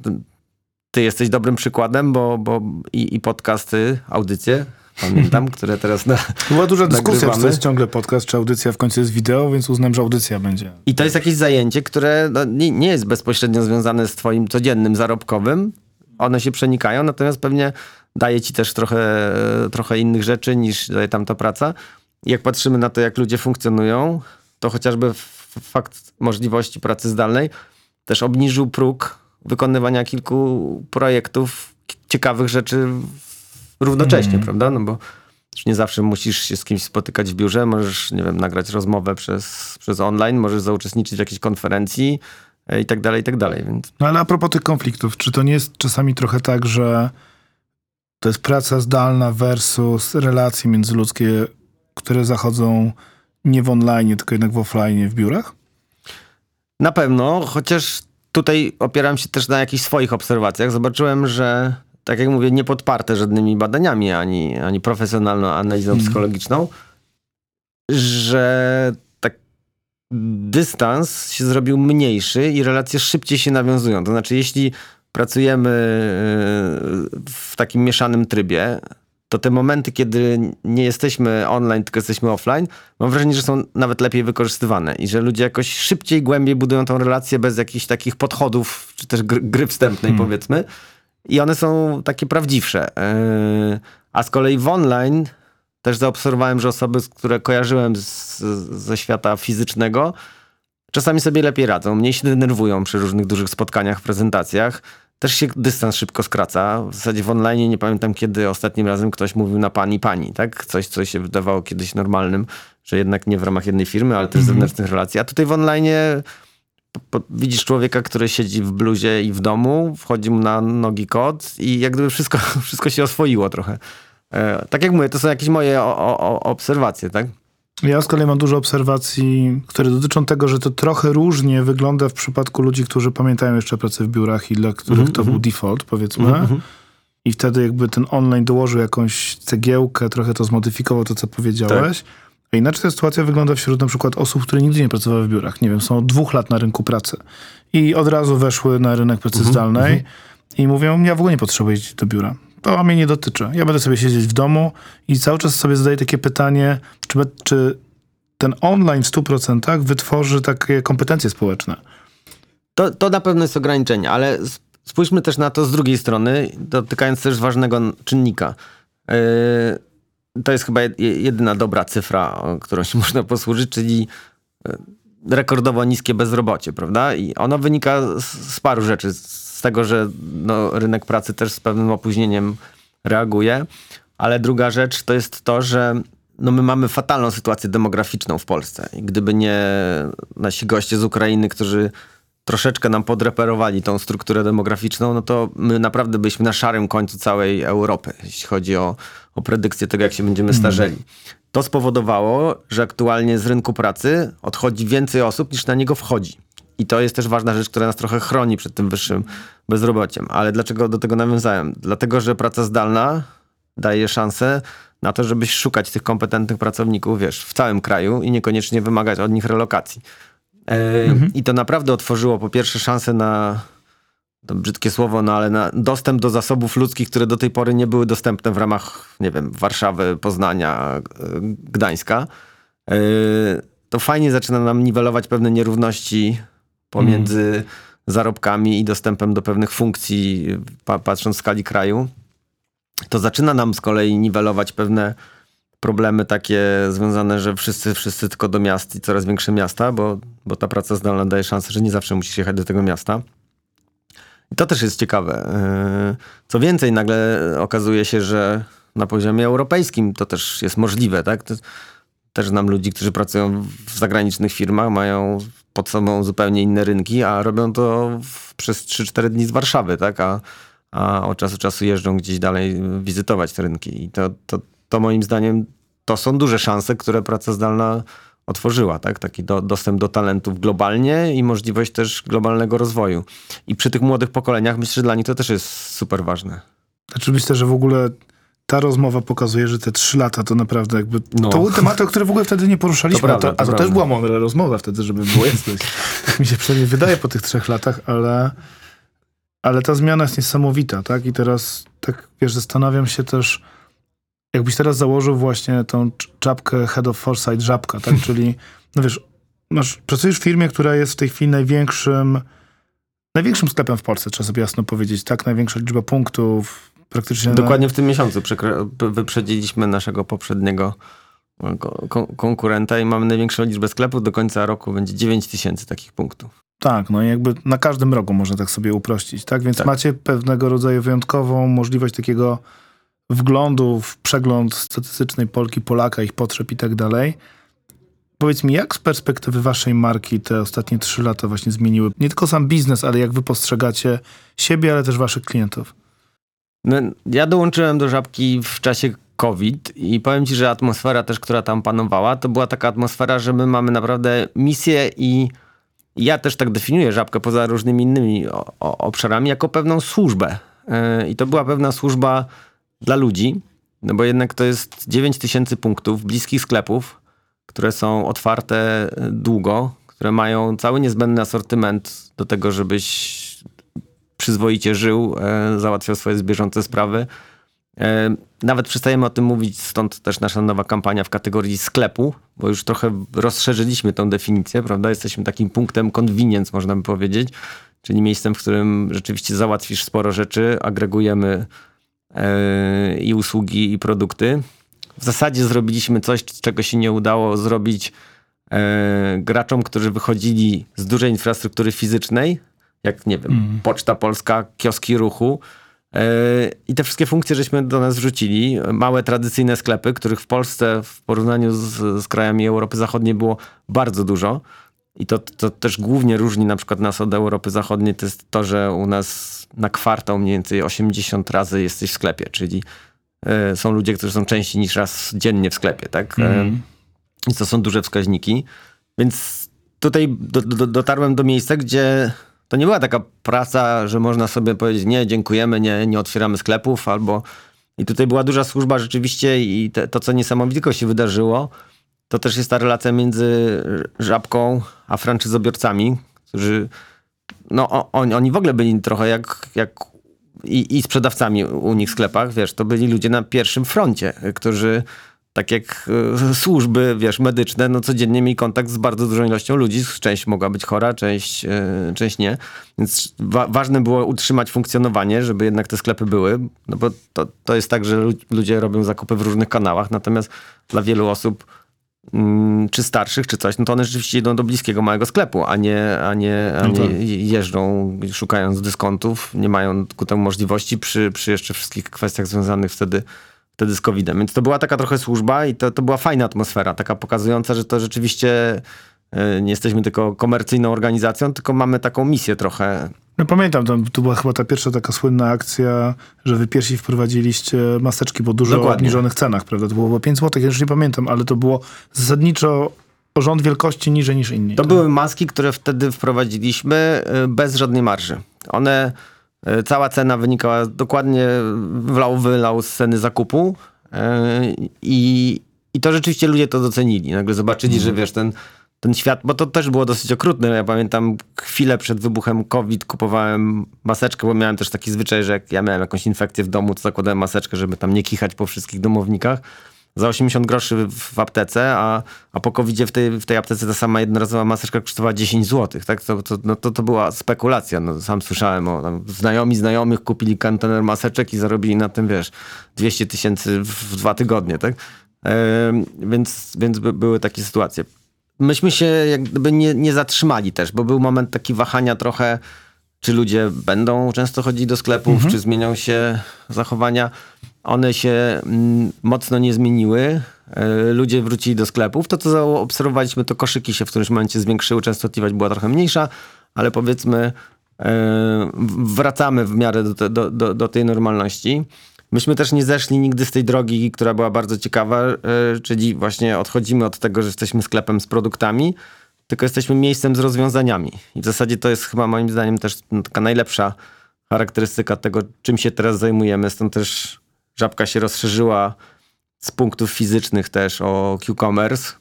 ty jesteś dobrym przykładem, bo, bo i, i podcasty, audycje, pamiętam, które teraz na, Była duża dyskusja, czy to nagrywamy. jest ciągle podcast, czy audycja w końcu jest wideo, więc uznam, że audycja będzie. I to jest jakieś zajęcie, które no, nie, nie jest bezpośrednio związane z twoim codziennym zarobkowym. One się przenikają, natomiast pewnie daje ci też trochę, trochę innych rzeczy niż daje tamta praca. I jak patrzymy na to, jak ludzie funkcjonują, to chociażby fakt możliwości pracy zdalnej też obniżył próg wykonywania kilku projektów, ciekawych rzeczy równocześnie, prawda? No bo już nie zawsze musisz się z kimś spotykać w biurze, możesz, nie wiem, nagrać rozmowę przez, przez online, możesz zauczestniczyć w jakiejś konferencji i tak dalej, i tak dalej, więc No ale a propos tych konfliktów, czy to nie jest czasami trochę tak, że to jest praca zdalna versus relacje międzyludzkie, które zachodzą nie w online, tylko jednak w offline, w biurach? Na pewno, chociaż tutaj opieram się też na jakichś swoich obserwacjach. Zobaczyłem, że tak jak mówię, nie podparte żadnymi badaniami ani, ani profesjonalną analizą psychologiczną, że dystans się zrobił mniejszy i relacje szybciej się nawiązują. To znaczy, jeśli pracujemy yy, w takim mieszanym trybie, to te momenty, kiedy nie jesteśmy online, tylko jesteśmy offline, mam wrażenie, że są nawet lepiej wykorzystywane i że ludzie jakoś szybciej, głębiej budują tą relację bez jakichś takich podchodów, czy też gry, gry wstępnej, powiedzmy. I one są takie prawdziwsze. Yy, A z kolei w online też zaobserwowałem, że osoby, które kojarzyłem z, ze świata fizycznego, czasami sobie lepiej radzą, mniej się denerwują przy różnych dużych spotkaniach, prezentacjach. Też się dystans szybko skraca. W zasadzie w online nie pamiętam, kiedy ostatnim razem ktoś mówił na pani, pani, tak? Coś, co się wydawało kiedyś normalnym, że jednak nie w ramach jednej firmy, ale też zewnętrznych relacji. A tutaj w online widzisz człowieka, który siedzi w bluzie i w domu, wchodzi mu na nogi kot i jak gdyby wszystko, wszystko się oswoiło trochę. E, tak jak mówię, to są jakieś moje o, o, obserwacje, tak? Ja z kolei mam dużo obserwacji, które dotyczą tego, że to trochę różnie wygląda w przypadku ludzi, którzy pamiętają jeszcze pracę w biurach i dla których to był default, powiedzmy. I wtedy jakby ten online dołożył jakąś cegiełkę, trochę to zmodyfikował to, co powiedziałeś. A inaczej ta sytuacja wygląda wśród na przykład osób, które nigdy nie pracowały w biurach. Nie wiem, są od dwóch lat na rynku pracy i od razu weszły na rynek pracy zdalnej i mówią, ja w ogóle nie potrzebuję iść do biura. To mnie nie dotyczy. Ja będę sobie siedzieć w domu i cały czas sobie zadaję takie pytanie, czy, czy ten online w 100% wytworzy takie kompetencje społeczne. To, to na pewno jest ograniczenie, ale spójrzmy też na to z drugiej strony, dotykając też ważnego czynnika. Yy, to jest chyba jed- jedyna dobra cyfra, którą się można posłużyć, czyli yy, rekordowo niskie bezrobocie, prawda? I ono wynika z, z paru rzeczy. Z tego, że no, rynek pracy też z pewnym opóźnieniem reaguje, ale druga rzecz to jest to, że no my mamy fatalną sytuację demograficzną w Polsce. I gdyby nie nasi goście z Ukrainy, którzy troszeczkę nam podreperowali tą strukturę demograficzną, no to my naprawdę byliśmy na szarym końcu całej Europy, jeśli chodzi o, o predykcję tego, jak się będziemy starzeli. To spowodowało, że aktualnie z rynku pracy odchodzi więcej osób niż na niego wchodzi. I to jest też ważna rzecz, która nas trochę chroni przed tym wyższym bezrobociem. Ale dlaczego do tego nawiązałem? Dlatego, że praca zdalna daje szansę na to, żebyś szukać tych kompetentnych pracowników, wiesz, w całym kraju i niekoniecznie wymagać od nich relokacji. E, I to naprawdę otworzyło po pierwsze szansę na, to brzydkie słowo, no ale na dostęp do zasobów ludzkich, które do tej pory nie były dostępne w ramach, nie wiem, Warszawy, Poznania, e, Gdańska. E, To fajnie zaczyna nam niwelować pewne nierówności pomiędzy zarobkami i dostępem do pewnych funkcji, pa, patrząc w skali kraju. To zaczyna nam z kolei niwelować pewne problemy takie związane, że wszyscy, wszyscy tylko do miast i coraz większe miasta, bo, bo ta praca zdalna daje szansę, że nie zawsze musisz jechać do tego miasta. I to też jest ciekawe. Co więcej, nagle okazuje się, że na poziomie europejskim to też jest możliwe, tak? Też znam ludzi, którzy pracują w zagranicznych firmach, mają pod sobą zupełnie inne rynki, a robią to w, przez 3-4 dni z Warszawy, tak? A, a od czasu do czasu jeżdżą gdzieś dalej wizytować te rynki. I to, to, to moim zdaniem to są duże szanse, które praca zdalna otworzyła, tak? Taki do, dostęp do talentów globalnie i możliwość też globalnego rozwoju. I przy tych młodych pokoleniach myślę, że dla nich to też jest super ważne. Znaczy myślę, że w ogóle ta rozmowa pokazuje, że te trzy lata to naprawdę jakby... No. To były tematy, o które w ogóle wtedy nie poruszaliśmy. To prawda, a to, a to też była mądra rozmowa wtedy, żeby było jasne. tak mi się przynajmniej wydaje po tych trzech latach, ale, ale ta zmiana jest niesamowita, tak? I teraz tak, wiesz, zastanawiam się też, jakbyś teraz założył właśnie tą cz- czapkę Head of Foresight Żabka, tak? Czyli, no wiesz, masz, pracujesz w firmie, która jest w tej chwili największym największym sklepem w Polsce, trzeba sobie jasno powiedzieć, tak? Największa liczba punktów, praktycznie... na- Dokładnie w tym miesiącu wyprzedziliśmy naszego poprzedniego e, ko- kon- konkurenta i mamy największą liczbę sklepów. Do końca roku będzie 9 tysięcy takich punktów. Tak, no i jakby na każdym rogu można tak sobie uprościć, tak? Więc Tak. macie pewnego rodzaju wyjątkową możliwość takiego wglądu w przegląd statystycznej Polki, Polaka, ich potrzeb i tak dalej. Powiedz mi, jak z perspektywy waszej marki te ostatnie trzy lata właśnie zmieniły nie tylko sam biznes, ale jak wy postrzegacie siebie, ale też waszych klientów? No, ja dołączyłem do Żabki w czasie COVID i powiem ci, że atmosfera też, która tam panowała, to była taka atmosfera, że my mamy naprawdę misję i ja też tak definiuję Żabkę poza różnymi innymi obszarami jako pewną służbę. Yy, I to była pewna służba dla ludzi, no bo jednak to jest 9 tysięcy punktów bliskich sklepów, które są otwarte y, długo, które mają cały niezbędny asortyment do tego, żebyś przyzwoicie żył, e, załatwiał swoje bieżące sprawy. E, Nawet przestajemy o tym mówić, stąd też nasza nowa kampania w kategorii sklepu, bo już trochę rozszerzyliśmy tą definicję, prawda? Jesteśmy takim punktem convenience, można by powiedzieć, czyli miejscem, w którym rzeczywiście załatwisz sporo rzeczy, agregujemy e, i usługi, i produkty. W zasadzie zrobiliśmy coś, czego się nie udało zrobić graczom, którzy wychodzili z dużej infrastruktury fizycznej, jak nie wiem, Poczta Polska, kioski ruchu. Yy, I te wszystkie funkcje żeśmy do nas wrzucili. Małe, tradycyjne sklepy, których w Polsce w porównaniu z, z krajami Europy Zachodniej było bardzo dużo. I to, to też głównie różni na przykład nas od Europy Zachodniej, to jest to, że u nas na kwartał mniej więcej 80 razy jesteś w sklepie, czyli yy, są ludzie, którzy są częściej niż raz dziennie w sklepie, tak? Yy, I to są duże wskaźniki. Więc tutaj do, do, dotarłem do miejsca, gdzie to nie była taka praca, że można sobie powiedzieć, nie, dziękujemy, nie, nie otwieramy sklepów, albo... I tutaj była duża służba rzeczywiście i te, to, co niesamowitego się wydarzyło, to też jest ta relacja między Żabką a franczyzobiorcami, którzy, no o- oni, oni w ogóle byli trochę jak, jak i, i sprzedawcami u nich w sklepach, wiesz, to byli ludzie na pierwszym froncie, którzy tak jak e, służby, wiesz, medyczne, no codziennie mieli kontakt z bardzo dużą ilością ludzi. Część mogła być chora, część, e, część nie. Więc wa ważne było utrzymać funkcjonowanie, żeby jednak te sklepy były. No bo to, to jest tak, że lu ludzie robią zakupy w różnych kanałach, natomiast dla wielu osób mm, czy starszych, czy coś, no to one rzeczywiście idą do bliskiego małego sklepu, a nie, a nie, a No nie tak. jeżdżą szukając dyskontów, nie mają ku temu możliwości przy, przy jeszcze wszystkich kwestiach związanych wtedy wtedy z COVID-em. Więc to była taka trochę służba i to, to była fajna atmosfera, taka pokazująca, że to rzeczywiście e, nie jesteśmy tylko komercyjną organizacją, tylko mamy taką misję trochę. No pamiętam, tam, to była chyba ta pierwsza taka słynna akcja, że wy pierwsi wprowadziliście maseczki po dużo Dokładnie. obniżonych cenach, prawda? To było chyba 5 zł, ja już nie pamiętam, ale to było zasadniczo rząd wielkości niżej niż inni. To tak? były maski, które wtedy wprowadziliśmy e, bez żadnej marży. One, cała cena wynikała dokładnie, wlał, wylał z ceny zakupu e, i, i to rzeczywiście ludzie to docenili. Nagle zobaczyli, że wiesz, ten, ten świat, bo to też było dosyć okrutne. Ja pamiętam chwilę przed wybuchem COVID kupowałem maseczkę, bo miałem też taki zwyczaj, że jak ja miałem jakąś infekcję w domu, to zakładałem maseczkę, żeby tam nie kichać po wszystkich domownikach za 80 groszy w, aptece, a, a po covid w tej, w tej aptece ta sama jednorazowa maseczka kosztowała 10 zł. Tak? To, to, no, to, to była spekulacja. No, sam słyszałem o tam, znajomi znajomych kupili kontener maseczek i zarobili na tym, wiesz, 200 tysięcy w, dwa tygodnie. Tak? Więc więc by, były takie sytuacje. Myśmy się jak gdyby nie, nie zatrzymali też, bo był moment taki wahania trochę, czy ludzie będą często chodzić do sklepów, czy zmienią się zachowania. One się mm, mocno nie zmieniły. E, Ludzie wrócili do sklepów. To, co zaobserwowaliśmy, to koszyki się w którymś momencie zwiększyły. Częstotliwość była trochę mniejsza, ale powiedzmy e, wracamy w miarę do, do, do, do tej normalności. Myśmy też nie zeszli nigdy z tej drogi, która była bardzo ciekawa, e, czyli właśnie odchodzimy od tego, że jesteśmy sklepem z produktami, tylko jesteśmy miejscem z rozwiązaniami. I w zasadzie to jest chyba moim zdaniem też taka najlepsza charakterystyka tego, czym się teraz zajmujemy. Stąd też Żabka się rozszerzyła z punktów fizycznych też o Q-commerce.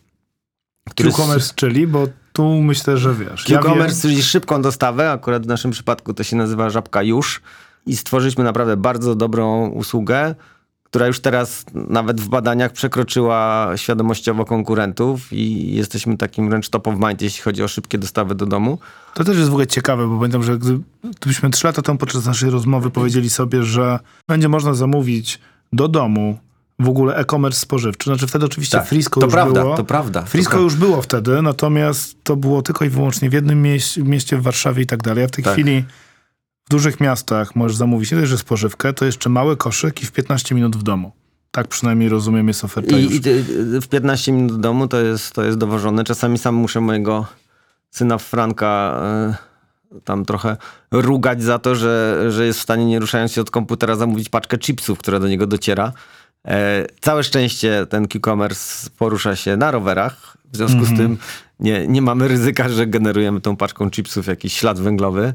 Q-commerce, czyli, bo tu myślę, że wiesz. ja Q-commerce, wiem- czyli szybką dostawę, akurat w naszym przypadku to się nazywa Żabka Już i stworzyliśmy naprawdę bardzo dobrą usługę, która już teraz nawet w badaniach przekroczyła świadomościowo konkurentów i jesteśmy takim wręcz top of mind, jeśli chodzi o szybkie dostawy do domu. To też jest w ogóle ciekawe, bo pamiętam, że gdy, gdybyśmy trzy lata temu podczas naszej rozmowy powiedzieli sobie, że będzie można zamówić do domu w ogóle e-commerce spożywczy. Znaczy wtedy oczywiście Frisco Tak. to już prawda, było. to prawda. Frisco to już było wtedy, natomiast to było tylko i wyłącznie w jednym mieście, mieście w Warszawie i tak dalej. A w tej Tak. chwili w dużych miastach możesz zamówić nie że spożywkę, to jeszcze mały koszyk i w 15 minut w domu. Tak przynajmniej rozumiem jest oferta już. I, i ty- w 15 minut do domu to jest, to jest dowożone. Czasami sam muszę mojego syna Franka e, tam trochę rugać za to, że, że jest w stanie, nie ruszając się od komputera, zamówić paczkę chipsów, która do niego dociera. E, całe szczęście ten Q-commerce porusza się na rowerach. W związku z tym nie, nie mamy ryzyka, że generujemy tą paczką chipsów jakiś ślad węglowy.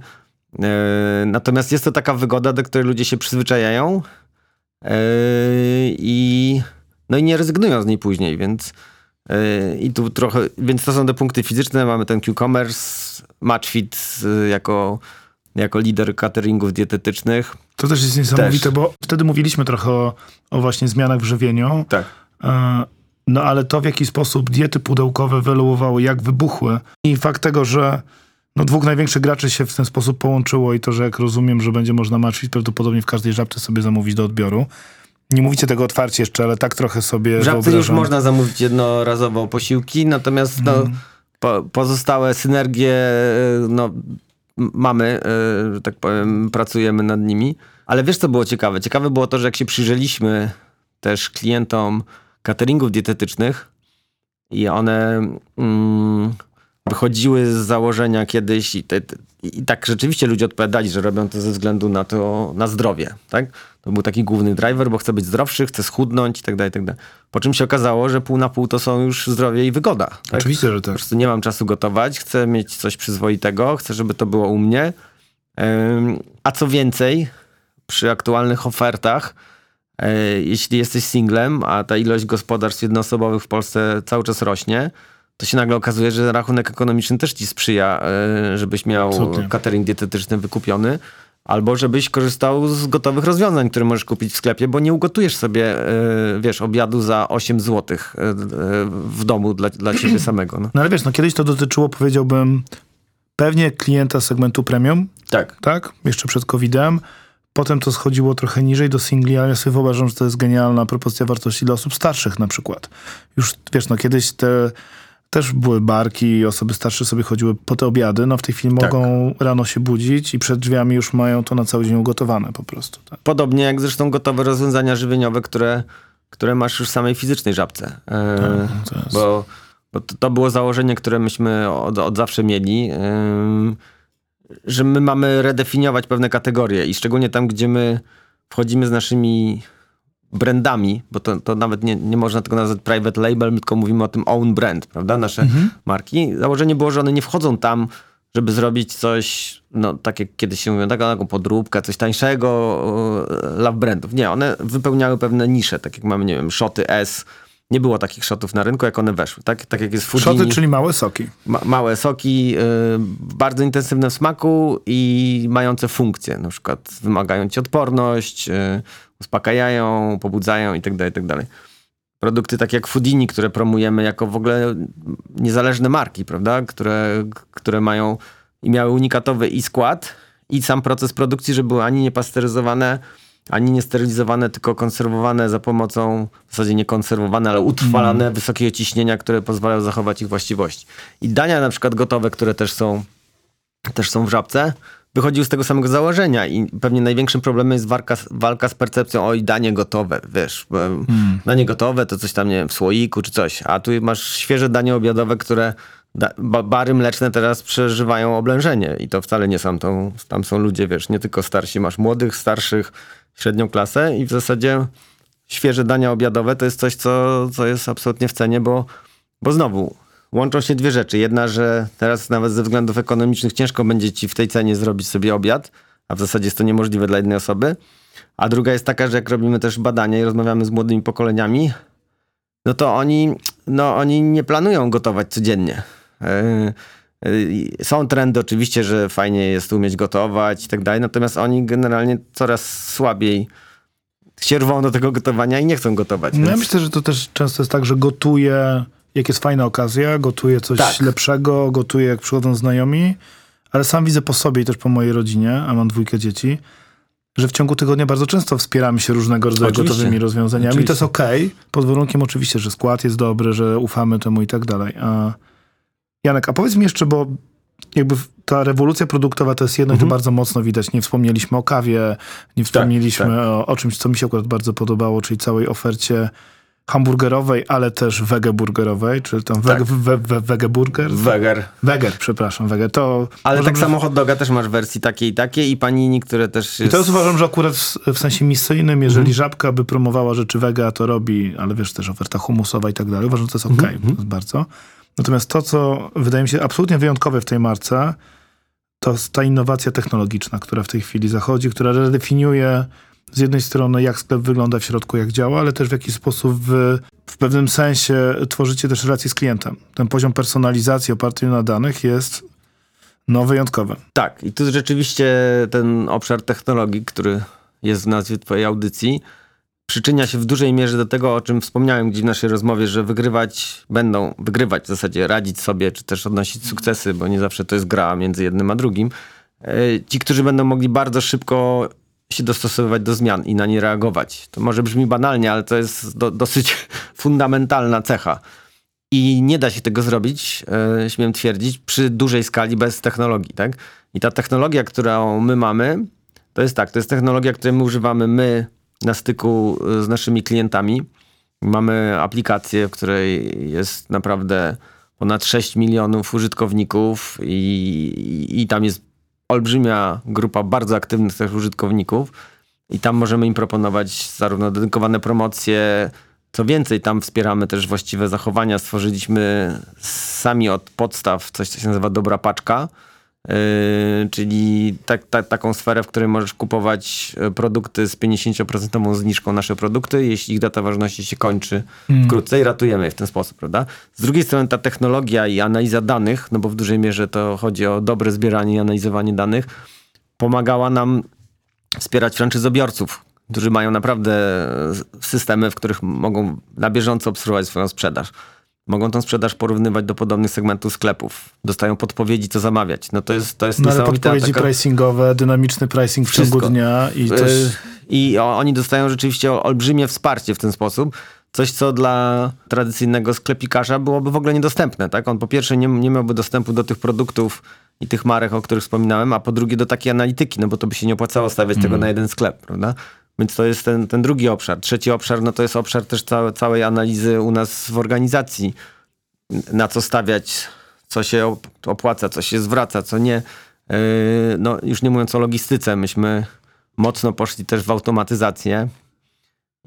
E, natomiast jest to taka wygoda, do której ludzie się przyzwyczajają. Yy, i no i nie rezygnują z niej później, więc yy, i tu trochę, więc to są te punkty fizyczne, mamy ten Q-commerce, Matchfit jako, jako lider cateringów dietetycznych. To też jest niesamowite, Też. bo wtedy mówiliśmy trochę o, o właśnie zmianach w żywieniu. Tak. E, No ale to, w jaki sposób diety pudełkowe wyewoluowały, jak wybuchły i fakt tego, że no, dwóch największych graczy się w ten sposób połączyło i to, że jak rozumiem, że będzie można matchić prawdopodobnie w każdej żabce sobie zamówić do odbioru. Nie mówicie tego otwarcie jeszcze, ale tak trochę sobie W żabce już można zamówić jednorazowo posiłki, natomiast no, po, pozostałe synergie yy, no, mamy, yy, że tak powiem, pracujemy nad nimi. Ale wiesz, co było ciekawe? Ciekawe było to, że jak się przyjrzeliśmy też klientom cateringów dietetycznych i one mm, wychodziły z założenia kiedyś i, te, te, i tak rzeczywiście ludzie odpowiadali, że robią to ze względu na to, na zdrowie, tak? To był taki główny driver, bo chcę być zdrowszy, chcę schudnąć i tak dalej, tak dalej. Po czym się okazało, że pół na pół to są już zdrowie i wygoda. Tak? Oczywiście, że Po tak. prostu nie mam czasu gotować, chcę mieć coś przyzwoitego, chcę, żeby to było u mnie. A co więcej, przy aktualnych ofertach, e, jeśli jesteś singlem, a ta ilość gospodarstw jednoosobowych w Polsce cały czas rośnie, to się nagle okazuje, że rachunek ekonomiczny też ci sprzyja, e, żebyś miał Absolutnie. catering dietetyczny wykupiony. Albo żebyś korzystał z gotowych rozwiązań, które możesz kupić w sklepie, bo nie ugotujesz sobie, e, wiesz, obiadu za 8 zł w domu dla, dla ciebie samego. No. No ale wiesz, no kiedyś to dotyczyło, powiedziałbym, pewnie klienta segmentu premium, Tak. tak? Jeszcze przed COVID-em. Potem to schodziło trochę niżej do singli, ale ja sobie wyobrażam, że to jest genialna propozycja wartości dla osób starszych na przykład. Już, wiesz, no kiedyś te też były barki i osoby starsze sobie chodziły po te obiady, no w tej chwili Tak. mogą rano się budzić i przed drzwiami już mają to na cały dzień ugotowane po prostu. Tak? Podobnie jak zresztą gotowe rozwiązania żywieniowe, które, które masz już w samej fizycznej żabce. E, jest- bo bo to, to było założenie, które myśmy od, od zawsze mieli, że my mamy redefiniować pewne kategorie i szczególnie tam, gdzie my wchodzimy z naszymi brandami, bo to, to nawet nie, nie można tego nazwać private label, tylko mówimy o tym own brand, prawda? Nasze marki. Założenie było, że one nie wchodzą tam, żeby zrobić coś, no tak jak kiedyś się mówiło, taką, taką podróbkę, coś tańszego, e, love brandów. Nie, one wypełniały pewne nisze, tak jak mamy, nie wiem, szoty S. Nie było takich szotów na rynku, jak one weszły, tak? Tak jak jest Fujini. Szoty, czyli małe soki. Ma, małe soki, y, bardzo intensywne w smaku i mające funkcje. Na przykład wymagają ci odporność, y, uspokajają, pobudzają itd., itd. Produkty takie jak Foodini, które promujemy jako w ogóle niezależne marki, prawda? Które, które mają i miały unikatowy i skład, i sam proces produkcji, że były ani niepasteryzowane, ani niesterylizowane, tylko konserwowane za pomocą, w zasadzie nie konserwowane, ale utrwalane wysokiego ciśnienia, które pozwalają zachować ich właściwości. I dania na przykład gotowe, które też są, też są w żabce, wychodziły z tego samego założenia i pewnie największym problemem jest walka, walka z percepcją, oj, danie gotowe, wiesz, em, danie gotowe to coś tam, nie wiem, w słoiku czy coś, a tu masz świeże danie obiadowe, które da, ba, bary mleczne teraz przeżywają oblężenie i to wcale nie są tam są ludzie, wiesz, nie tylko starsi, masz młodych, starszych, średnią klasę i w zasadzie świeże dania obiadowe to jest coś, co, co jest absolutnie w cenie, bo, bo znowu łączą się dwie rzeczy. Jedna, że teraz nawet ze względów ekonomicznych ciężko będzie ci w tej cenie zrobić sobie obiad, a w zasadzie jest to niemożliwe dla jednej osoby. A druga jest taka, że jak robimy też badania i rozmawiamy z młodymi pokoleniami, no to oni, no, oni nie planują gotować codziennie. Yy, yy, Są trendy oczywiście, że fajnie jest umieć gotować i tak dalej, natomiast oni generalnie coraz słabiej się rwą do tego gotowania i nie chcą gotować. No ja więc- myślę, że to też często jest tak, że gotuję, jak jest fajna okazja, gotuję coś Tak. lepszego, gotuję jak przychodzą znajomi, ale sam widzę po sobie i też po mojej rodzinie, a mam dwójkę dzieci, że w ciągu tygodnia bardzo często wspieramy się różnego rodzaju Oczywiście. gotowymi rozwiązaniami. I to jest Oczywiście. okej, pod warunkiem oczywiście, że skład jest dobry, że ufamy temu i tak dalej. A Janek, a powiedz mi jeszcze, bo jakby ta rewolucja produktowa to jest jedno i Mhm. to bardzo mocno widać. Nie wspomnieliśmy o kawie, nie wspomnieliśmy tak. O, o czymś, co mi się akurat bardzo podobało, czyli całej ofercie hamburgerowej, ale też wegeburgerowej, czyli tam Tak. we, we, wegeburger. Weger. Weger, przepraszam, weger. To Ale uważam, tak samo hot doga też masz wersji takiej i takiej i panini, które też I jest... to jest uważam, że akurat w, w sensie misyjnym, jeżeli Mhm. żabka by promowała rzeczy wega, to robi, ale wiesz, też oferta humusowa i tak dalej. Uważam, że to jest okej, Mhm. to jest bardzo. Natomiast to, co wydaje mi się absolutnie wyjątkowe w tej marce, to jest ta innowacja technologiczna, która w tej chwili zachodzi, która redefiniuje z jednej strony, jak sklep wygląda w środku, jak działa, ale też w jaki sposób wy, w pewnym sensie tworzycie też relacje z klientem. Ten poziom personalizacji oparty na danych jest no, wyjątkowy. Tak, i tu rzeczywiście ten obszar technologii, który jest w nazwie twojej audycji, przyczynia się w dużej mierze do tego, o czym wspomniałem gdzieś w naszej rozmowie, że wygrywać będą, wygrywać w zasadzie, radzić sobie, czy też odnosić sukcesy, bo nie zawsze to jest gra między jednym a drugim. E, Ci, którzy będą mogli bardzo szybko się dostosowywać do zmian i na nie reagować. To może brzmi banalnie, ale to jest do, dosyć fundamentalna cecha. I nie da się tego zrobić, e, śmiem twierdzić, przy dużej skali bez technologii, tak? I ta technologia, którą my mamy, to jest tak, to jest technologia, której my używamy my na styku e, z naszymi klientami. Mamy aplikację, w której jest naprawdę ponad 6 milionów użytkowników i, i, i tam jest olbrzymia grupa bardzo aktywnych też użytkowników i tam możemy im proponować zarówno dedykowane promocje, co więcej, tam wspieramy też właściwe zachowania. Stworzyliśmy sami od podstaw coś, co się nazywa dobra paczka, yy, czyli tak, tak, taką sferę, w której możesz kupować e, produkty z 50% zniżką nasze produkty, jeśli ich data ważności się kończy wkrótce i ratujemy je w ten sposób, prawda? Z drugiej strony ta technologia i analiza danych, no bo w dużej mierze to chodzi o dobre zbieranie i analizowanie danych, pomagała nam wspierać franczyzobiorców, którzy mają naprawdę systemy, w których mogą na bieżąco obsługiwać swoją sprzedaż. Mogą tą sprzedaż porównywać do podobnych segmentów sklepów. Dostają podpowiedzi, co zamawiać. No to jest, to jest No ale podpowiedzi taka... pricingowe, dynamiczny pricing w ciągu dnia i. Y, I oni dostają rzeczywiście ol- olbrzymie wsparcie w ten sposób. Coś, co dla tradycyjnego sklepikarza byłoby w ogóle niedostępne. Tak? On po pierwsze nie, nie miałby dostępu do tych produktów i tych marek, o których wspominałem, a po drugie do takiej analityki, no bo to by się nie opłacało stawiać tego na jeden sklep, prawda? Więc to jest ten, ten drugi obszar. Trzeci obszar, no to jest obszar też całe, całej analizy u nas w organizacji. Na co stawiać, co się op- opłaca, co się zwraca, co nie. Yy, No już nie mówiąc o logistyce, myśmy mocno poszli też w automatyzację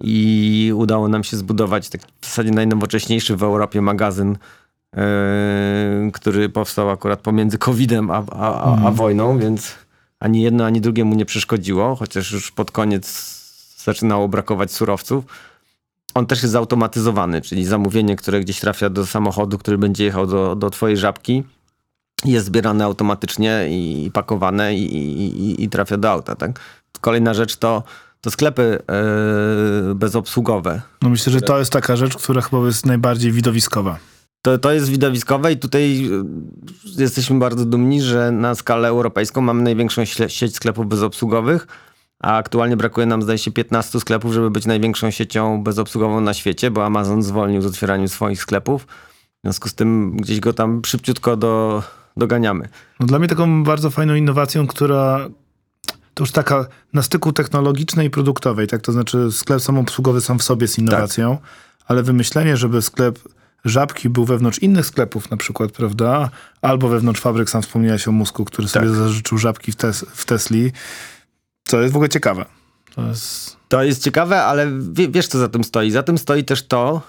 i udało nam się zbudować tak w zasadzie najnowocześniejszy w Europie magazyn, yy, który powstał akurat pomiędzy COVID-em a, a, a, a wojną, więc ani jedno, ani drugie mu nie przeszkodziło, chociaż już pod koniec zaczynało brakować surowców. On też jest zautomatyzowany, czyli zamówienie, które gdzieś trafia do samochodu, który będzie jechał do, do twojej żabki, jest zbierane automatycznie i pakowane i, i, i trafia do auta. Tak? Kolejna rzecz to, to sklepy yy, bezobsługowe. No myślę, że to jest taka rzecz, która chyba jest najbardziej widowiskowa. To, to jest widowiskowe i tutaj y, jesteśmy bardzo dumni, że na skalę europejską mamy największą sieć sklepów bezobsługowych, a aktualnie brakuje nam zdaje się 15 sklepów, żeby być największą siecią bezobsługową na świecie, bo Amazon zwolnił z otwieraniem swoich sklepów. W związku z tym gdzieś go tam szybciutko do, doganiamy. No dla mnie taką bardzo fajną innowacją, która to już taka na styku technologicznej i produktowej, tak? To znaczy sklep samoobsługowy sam w sobie jest innowacją, ale wymyślenie, żeby sklep żabki był wewnątrz innych sklepów na przykład, prawda? Albo wewnątrz fabryk, sam wspomniałeś o mózgu, który sobie zażyczył żabki w, tes w Tesli. Co jest w ogóle ciekawe. To jest... To jest ciekawe, ale wie, wiesz co za tym stoi? Za tym stoi też to,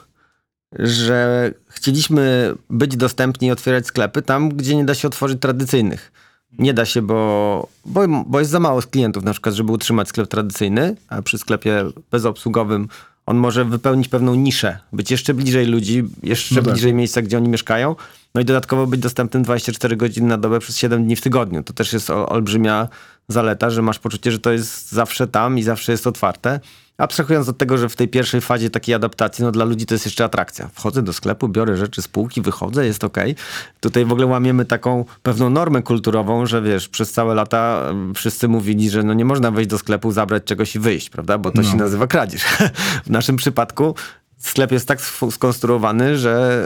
że chcieliśmy być dostępni i otwierać sklepy tam, gdzie nie da się otworzyć tradycyjnych. Nie da się, bo, bo, bo jest za mało klientów, na przykład, żeby utrzymać sklep tradycyjny, a przy sklepie bezobsługowym on może wypełnić pewną niszę, być jeszcze bliżej ludzi, jeszcze No tak. bliżej miejsca, gdzie oni mieszkają, no i dodatkowo być dostępnym 24 godziny na dobę przez 7 dni w tygodniu. To też jest olbrzymia zaleta, że masz poczucie, że to jest zawsze tam i zawsze jest otwarte. Abstrahując od tego, że w tej pierwszej fazie takiej adaptacji, no dla ludzi to jest jeszcze atrakcja. Wchodzę do sklepu, biorę rzeczy z półki, wychodzę, jest okej. Tutaj w ogóle łamiemy taką pewną normę kulturową, że wiesz, przez całe lata em, wszyscy mówili, że no nie można wejść do sklepu, zabrać czegoś i wyjść, prawda? Bo to się nazywa kradzież. w naszym przypadku sklep jest tak skonstruowany, że,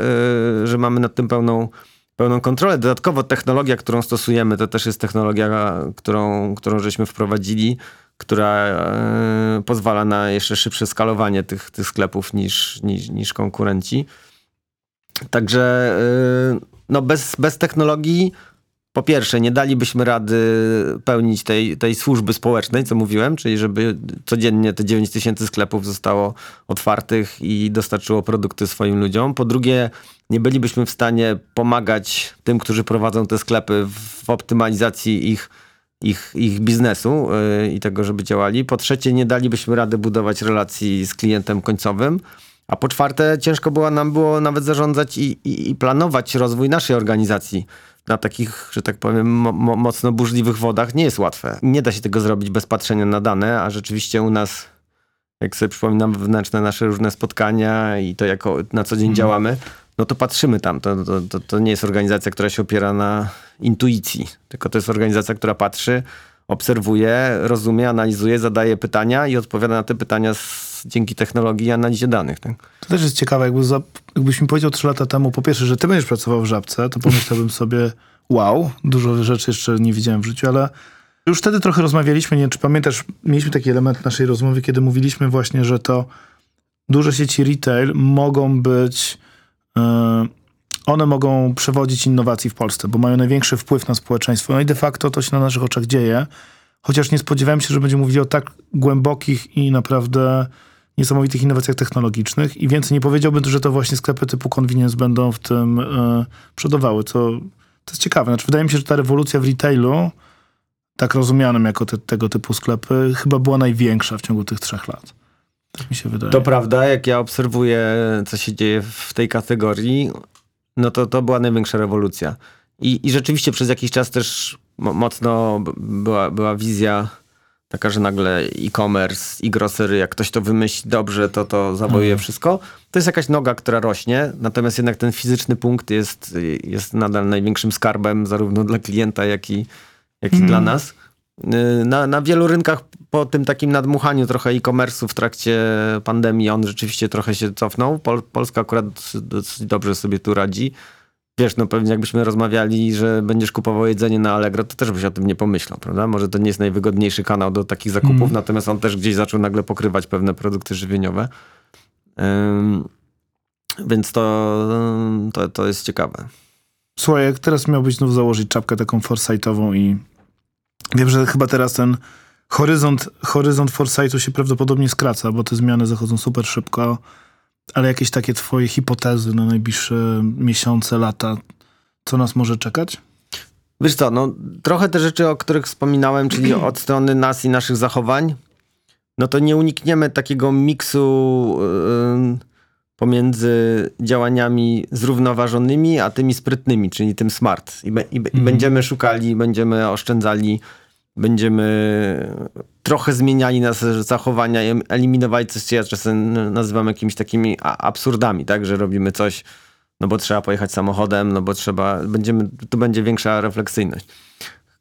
yy, że mamy nad tym pełną, pełną kontrolę. Dodatkowo technologia, którą stosujemy, to też jest technologia, którą, którą żeśmy wprowadzili, która yy, pozwala na jeszcze szybsze skalowanie tych, tych sklepów niż, niż, niż konkurenci. Także yy, no bez, bez technologii po pierwsze, nie dalibyśmy rady pełnić tej, tej służby społecznej, co mówiłem, czyli żeby codziennie te 9 tysięcy sklepów zostało otwartych i dostarczyło produkty swoim ludziom. Po drugie, nie bylibyśmy w stanie pomagać tym, którzy prowadzą te sklepy w optymalizacji ich, ich, ich biznesu yy, i tego, żeby działali. Po trzecie, nie dalibyśmy rady budować relacji z klientem końcowym. A po czwarte, ciężko było nam było nawet zarządzać i, i, i planować rozwój naszej organizacji na takich, że tak powiem, mo- mo- mocno burzliwych wodach nie jest łatwe. Nie da się tego zrobić bez patrzenia na dane, a rzeczywiście u nas, jak sobie przypominam wewnętrzne nasze różne spotkania i to, jak na co dzień działamy, no to patrzymy tam. To, to, to, to nie jest organizacja, która się opiera na intuicji, tylko to jest organizacja, która patrzy, obserwuje, rozumie, analizuje, zadaje pytania i odpowiada na te pytania z, dzięki technologii i analizie danych. Tak? To też jest ciekawe, jakby za, jakbyś mi powiedział trzy lata temu, po pierwsze, że ty będziesz pracował w Żabce, to pomyślałbym sobie, wow, dużo rzeczy jeszcze nie widziałem w życiu, ale już wtedy trochę rozmawialiśmy, nie czy pamiętasz, mieliśmy taki element naszej rozmowy, kiedy mówiliśmy właśnie, że to duże sieci retail mogą być, one mogą przewodzić innowacji w Polsce, bo mają największy wpływ na społeczeństwo. No i de facto to się na naszych oczach dzieje, chociaż nie spodziewałem się, że będziemy mówili o tak głębokich i naprawdę niesamowitych innowacjach technologicznych i więcej nie powiedziałbym, że to właśnie sklepy typu convenience będą w tym e, przodowały, co to jest ciekawe. Znaczy, wydaje mi się, że ta rewolucja w retailu, tak rozumianym jako te, tego typu sklepy, chyba była największa w ciągu tych trzech lat. Tak mi się wydaje. To prawda, jak ja obserwuję, co się dzieje w tej kategorii, no to to była największa rewolucja. I, i rzeczywiście przez jakiś czas też mo- mocno była, była wizja taka, że nagle e-commerce i grocery, jak ktoś to wymyśli dobrze, to to zawojuje wszystko. To jest jakaś noga, która rośnie, natomiast jednak ten fizyczny punkt jest, jest nadal największym skarbem zarówno dla klienta, jak i, jak i dla nas. Y, Na, na wielu rynkach po tym takim nadmuchaniu trochę e-commerce'u w trakcie pandemii on rzeczywiście trochę się cofnął. Pol, Polska akurat dosyć- dobrze sobie tu radzi. Wiesz, no pewnie jakbyśmy rozmawiali, że będziesz kupował jedzenie na Allegro, to też byś o tym nie pomyślał, prawda? Może to nie jest najwygodniejszy kanał do takich zakupów, natomiast on też gdzieś zaczął nagle pokrywać pewne produkty żywieniowe. Więc to, to, to jest ciekawe. Słuchaj, jak teraz miałbyś znów założyć czapkę taką foresightową i wiem, że chyba teraz ten horyzont, horyzont foresightu się prawdopodobnie skraca, bo te zmiany zachodzą super szybko, ale jakieś takie twoje hipotezy na najbliższe miesiące, lata, co nas może czekać? Wiesz co, no trochę te rzeczy, o których wspominałem, czyli od strony nas i naszych zachowań, no to nie unikniemy takiego miksu ym, pomiędzy działaniami zrównoważonymi, a tymi sprytnymi, czyli tym smart. I, be, i, be, i będziemy szukali, będziemy oszczędzali, będziemy trochę zmieniali nasze zachowania, eliminowali coś, co ja czasem nazywam jakimiś takimi absurdami, tak, że robimy coś, no bo trzeba pojechać samochodem, no bo trzeba, będziemy, tu będzie większa refleksyjność.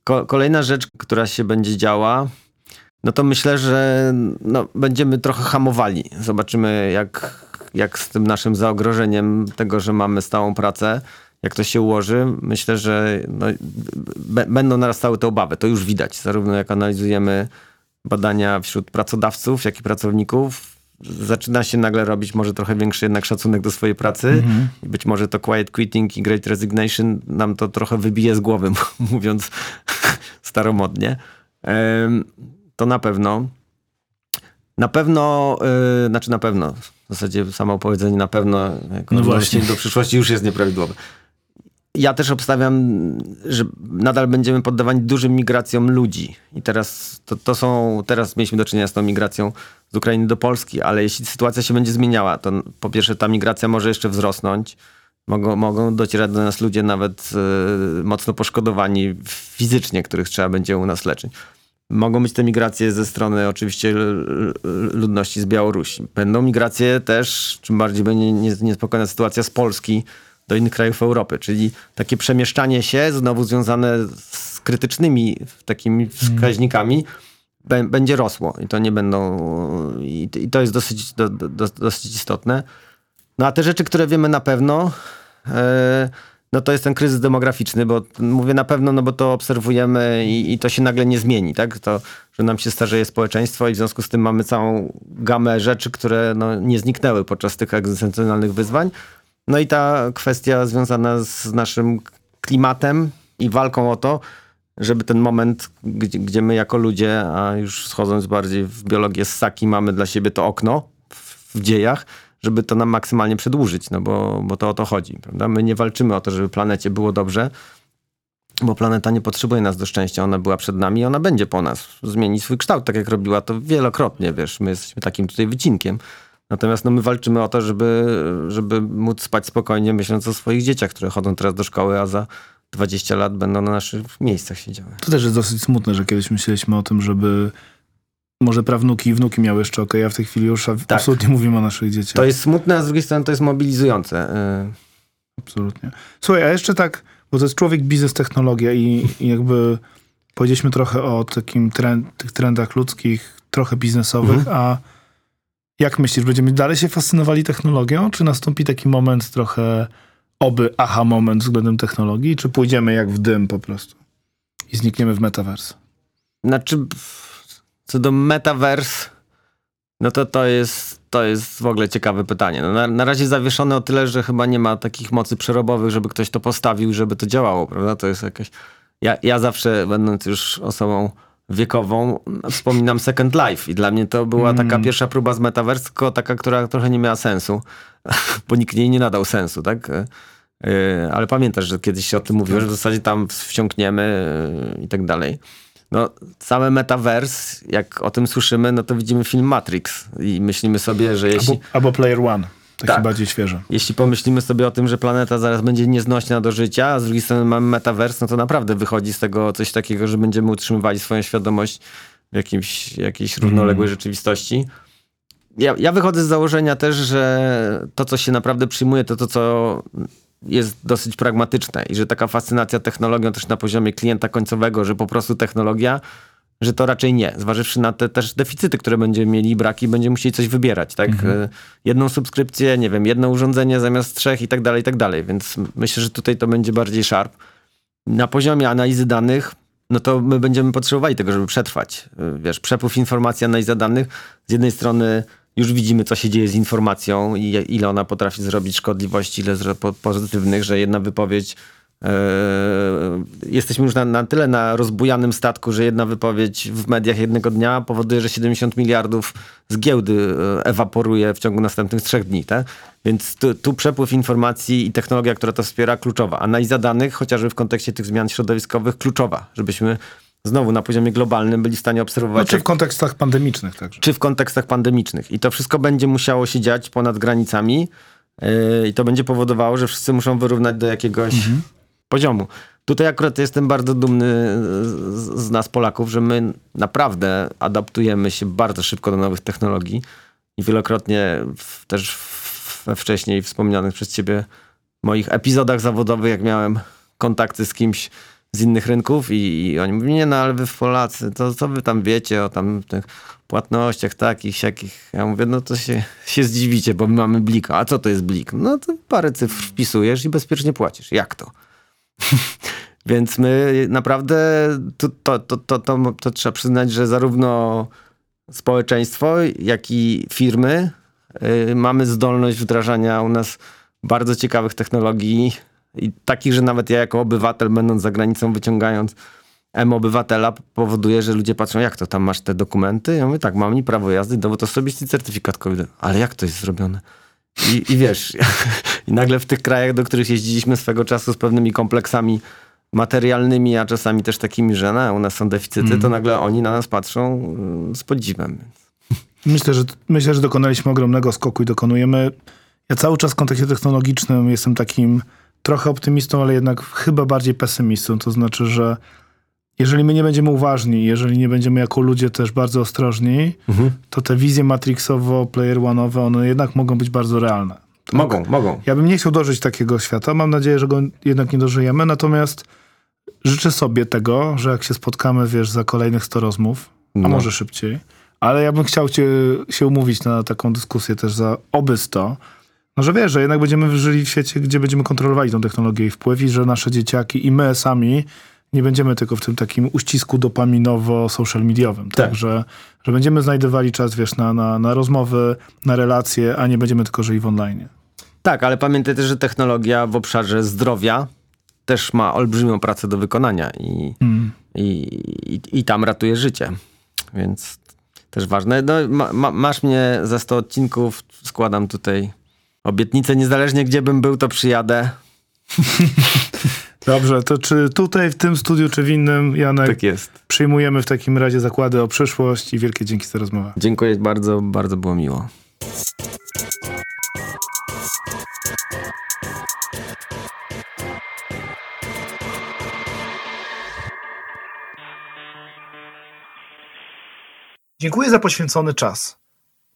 Ko- kolejna rzecz, która się będzie działa, no to myślę, że no, będziemy trochę hamowali. Zobaczymy, jak, jak z tym naszym zagrożeniem tego, że mamy stałą pracę, jak to się ułoży. Myślę, że no, będą narastały te obawy. To już widać, zarówno jak analizujemy badania wśród pracodawców, jak i pracowników. Zaczyna się nagle robić może trochę większy jednak szacunek do swojej pracy. I być może to quiet quitting i great resignation nam to trochę wybije z głowy, mówiąc staromodnie. To na pewno. Na pewno, yy, znaczy na pewno, w zasadzie samo powiedzenie na pewno, jak No do przyszłości już jest nieprawidłowe. Ja też obstawiam, że nadal będziemy poddawani dużym migracjom ludzi. I teraz to, to są, teraz mieliśmy do czynienia z tą migracją z Ukrainy do Polski, ale jeśli sytuacja się będzie zmieniała, to po pierwsze ta migracja może jeszcze wzrosnąć. Mogą, mogą docierać do nas ludzie nawet y, mocno poszkodowani fizycznie, których trzeba będzie u nas leczyć. Mogą być te migracje ze strony oczywiście ludności z Białorusi. Będą migracje też, czym bardziej będzie niespokojna sytuacja z Polski do innych krajów Europy, czyli takie przemieszczanie się znowu związane z krytycznymi takimi wskaźnikami mm. będzie rosło i to nie będą i, i to jest dosyć, do, do, dosyć istotne. No a te rzeczy, które wiemy na pewno, e, no to jest ten kryzys demograficzny, bo mówię na pewno, no bo to obserwujemy i, i, to się nagle nie zmieni, tak? To, że nam się starzeje społeczeństwo i w związku z tym mamy całą gamę rzeczy, które no, nie zniknęły podczas tych egzystencjonalnych wyzwań. No i ta kwestia związana z naszym klimatem i walką o to, żeby ten moment, gdzie, gdzie my jako ludzie, a już schodząc bardziej w biologię ssaki, mamy dla siebie to okno w, w dziejach, żeby to nam maksymalnie przedłużyć, no bo, bo to o to chodzi, prawda? My nie walczymy o to, żeby planecie było dobrze, bo planeta nie potrzebuje nas do szczęścia, ona była przed nami i ona będzie po nas. Zmieni swój kształt, tak jak robiła to wielokrotnie, wiesz, my jesteśmy takim tutaj wycinkiem. Natomiast no, my walczymy o to, żeby, żeby móc spać spokojnie, myśląc o swoich dzieciach, które chodzą teraz do szkoły, a za 20 lat będą na naszych miejscach siedziały. To też jest dosyć smutne, że kiedyś myśleliśmy o tym, żeby może prawnuki i wnuki miały jeszcze ok, a w tej chwili już tak. absolutnie mówimy o naszych dzieciach. To jest smutne, a z drugiej strony to jest mobilizujące. Y, absolutnie. Słuchaj, a jeszcze tak, bo to jest człowiek biznes, technologia i, i jakby powiedzieliśmy trochę o takim trend, tych trendach ludzkich, trochę biznesowych, mhm. a jak myślisz, będziemy dalej się fascynowali technologią, czy nastąpi taki moment trochę oby aha moment względem technologii, czy pójdziemy jak w dym po prostu i znikniemy w metaverse? Znaczy, co do metaverse, no to to jest, to jest w ogóle ciekawe pytanie. No na, na razie zawieszone o tyle, że chyba nie ma takich mocy przerobowych, żeby ktoś to postawił, żeby to działało, prawda? To jest jakieś... Ja, ja zawsze, będąc już osobą wiekową, wspominam Second Life i dla mnie to była taka mm. pierwsza próba z metaverse, tylko taka, która trochę nie miała sensu, bo nikt jej nie nadał sensu, tak? E, e, ale pamiętasz, że kiedyś się o tym mówiło, że w zasadzie tam wsiąkniemy e, i tak dalej. No, całe metaverse, jak o tym słyszymy, no to widzimy film Matrix i myślimy sobie, że jeśli... Albo, albo Player One. Takie tak. bardziej świeże. Jeśli pomyślimy sobie o tym, że planeta zaraz będzie nieznośna do życia, a z drugiej strony mamy metavers, no to naprawdę wychodzi z tego coś takiego, że będziemy utrzymywali swoją świadomość w jakimś, jakiejś równoległej mm. rzeczywistości. Ja, ja wychodzę z założenia też, że to, co się naprawdę przyjmuje, to to, co jest dosyć pragmatyczne i że taka fascynacja technologią też na poziomie klienta końcowego, że po prostu technologia że to raczej nie. Zważywszy na te też deficyty, które będziemy mieli braki, będziemy musieli coś wybierać, tak? Mhm. E, jedną subskrypcję, nie wiem, jedno urządzenie zamiast trzech i tak dalej, i tak dalej. Więc myślę, że tutaj to będzie bardziej sharp. Na poziomie analizy danych, no to my będziemy potrzebowali tego, żeby przetrwać. E, wiesz, przepływ informacji, analiza danych. Z jednej strony już widzimy, co się dzieje z informacją i ile ona potrafi zrobić szkodliwości, ile pozytywnych, że jedna wypowiedź jesteśmy już na, na, tyle na rozbujanym statku, że jedna wypowiedź w mediach jednego dnia powoduje, że 70 miliardów z giełdy e, ewaporuje w ciągu następnych trzech dni. Tak? Więc tu, tu, przepływ informacji i technologia, która to wspiera, kluczowa. Analiza danych, chociażby w kontekście tych zmian środowiskowych, kluczowa, żebyśmy znowu na poziomie globalnym byli w stanie obserwować. No, czy w kontekstach pandemicznych także. Czy w kontekstach pandemicznych. I to wszystko będzie musiało się dziać ponad granicami. Yy, I to będzie powodowało, że wszyscy muszą wyrównać do jakiegoś mhm poziomu. Tutaj akurat jestem bardzo dumny z, nas Polaków, że my naprawdę adaptujemy się bardzo szybko do nowych technologii i wielokrotnie w, też we wcześniej wspomnianych przez ciebie moich epizodach zawodowych, jak miałem kontakty z kimś z innych rynków i, i oni mówią, nie no, ale wy w Polacy, to co wy tam wiecie o tam tych płatnościach takich, siakich. Ja mówię, no to się, się zdziwicie, bo my mamy blika. A co to jest blik? No to parę cyfr wpisujesz i bezpiecznie płacisz. Jak to? Więc my naprawdę to, to, to, to, to, trzeba przyznać, że zarówno społeczeństwo, jak i firmy yy, mamy zdolność wdrażania u nas bardzo ciekawych technologii i takich, że nawet ja jako obywatel, będąc za granicą, wyciągając M-obywatela, powoduje, że ludzie patrzą, jak to, tam masz te dokumenty? Ja mówię, tak, mam mi prawo jazdy, dowód osobisty, certyfikat COVID. Ale jak to jest zrobione? I, I wiesz, i nagle w tych krajach, do których jeździliśmy swego czasu z pewnymi kompleksami materialnymi, a czasami też takimi, że no, u nas są deficyty, to nagle oni na nas patrzą y, z podziwem. Myślę, że, myślę, że dokonaliśmy ogromnego skoku i dokonujemy. Ja cały czas w kontekście technologicznym jestem takim trochę optymistą, ale jednak chyba bardziej pesymistą. To znaczy, że jeżeli my nie będziemy uważni, jeżeli nie będziemy jako ludzie też bardzo ostrożni, to te wizje matrixowo, player one'owe, one jednak mogą być bardzo realne. Tak? Mogą, mogą. Ja bym nie chciał dożyć takiego świata. Mam nadzieję, że go jednak nie dożyjemy. Natomiast życzę sobie tego, że jak się spotkamy, wiesz, za kolejnych 100 rozmów, a No. może szybciej, ale ja bym chciał cię, się umówić na taką dyskusję też za oby 100, no że wiesz, że jednak będziemy żyli w świecie, gdzie będziemy kontrolowali tą technologię i wpływ i że nasze dzieciaki i my sami nie będziemy tylko w tym takim uścisku dopaminowo-social mediowym. Tak. Tak. Że, że będziemy znajdowali czas, wiesz, na, na, na rozmowy, na relacje, a nie będziemy tylko żyli w online. Tak, ale pamiętaj też, że technologia w obszarze zdrowia też ma olbrzymią pracę do wykonania i, i, i, i tam ratuje życie. Więc też ważne. No, ma, ma, masz mnie za 100 odcinków, składam tutaj obietnicę, niezależnie gdzie bym był, to przyjadę. Dobrze, to czy tutaj w tym studiu, czy w innym, Janek, Tak jest. przyjmujemy w takim razie zakłady o przyszłość i wielkie dzięki za rozmowę. Dziękuję bardzo, bardzo było miło. Dziękuję za poświęcony czas.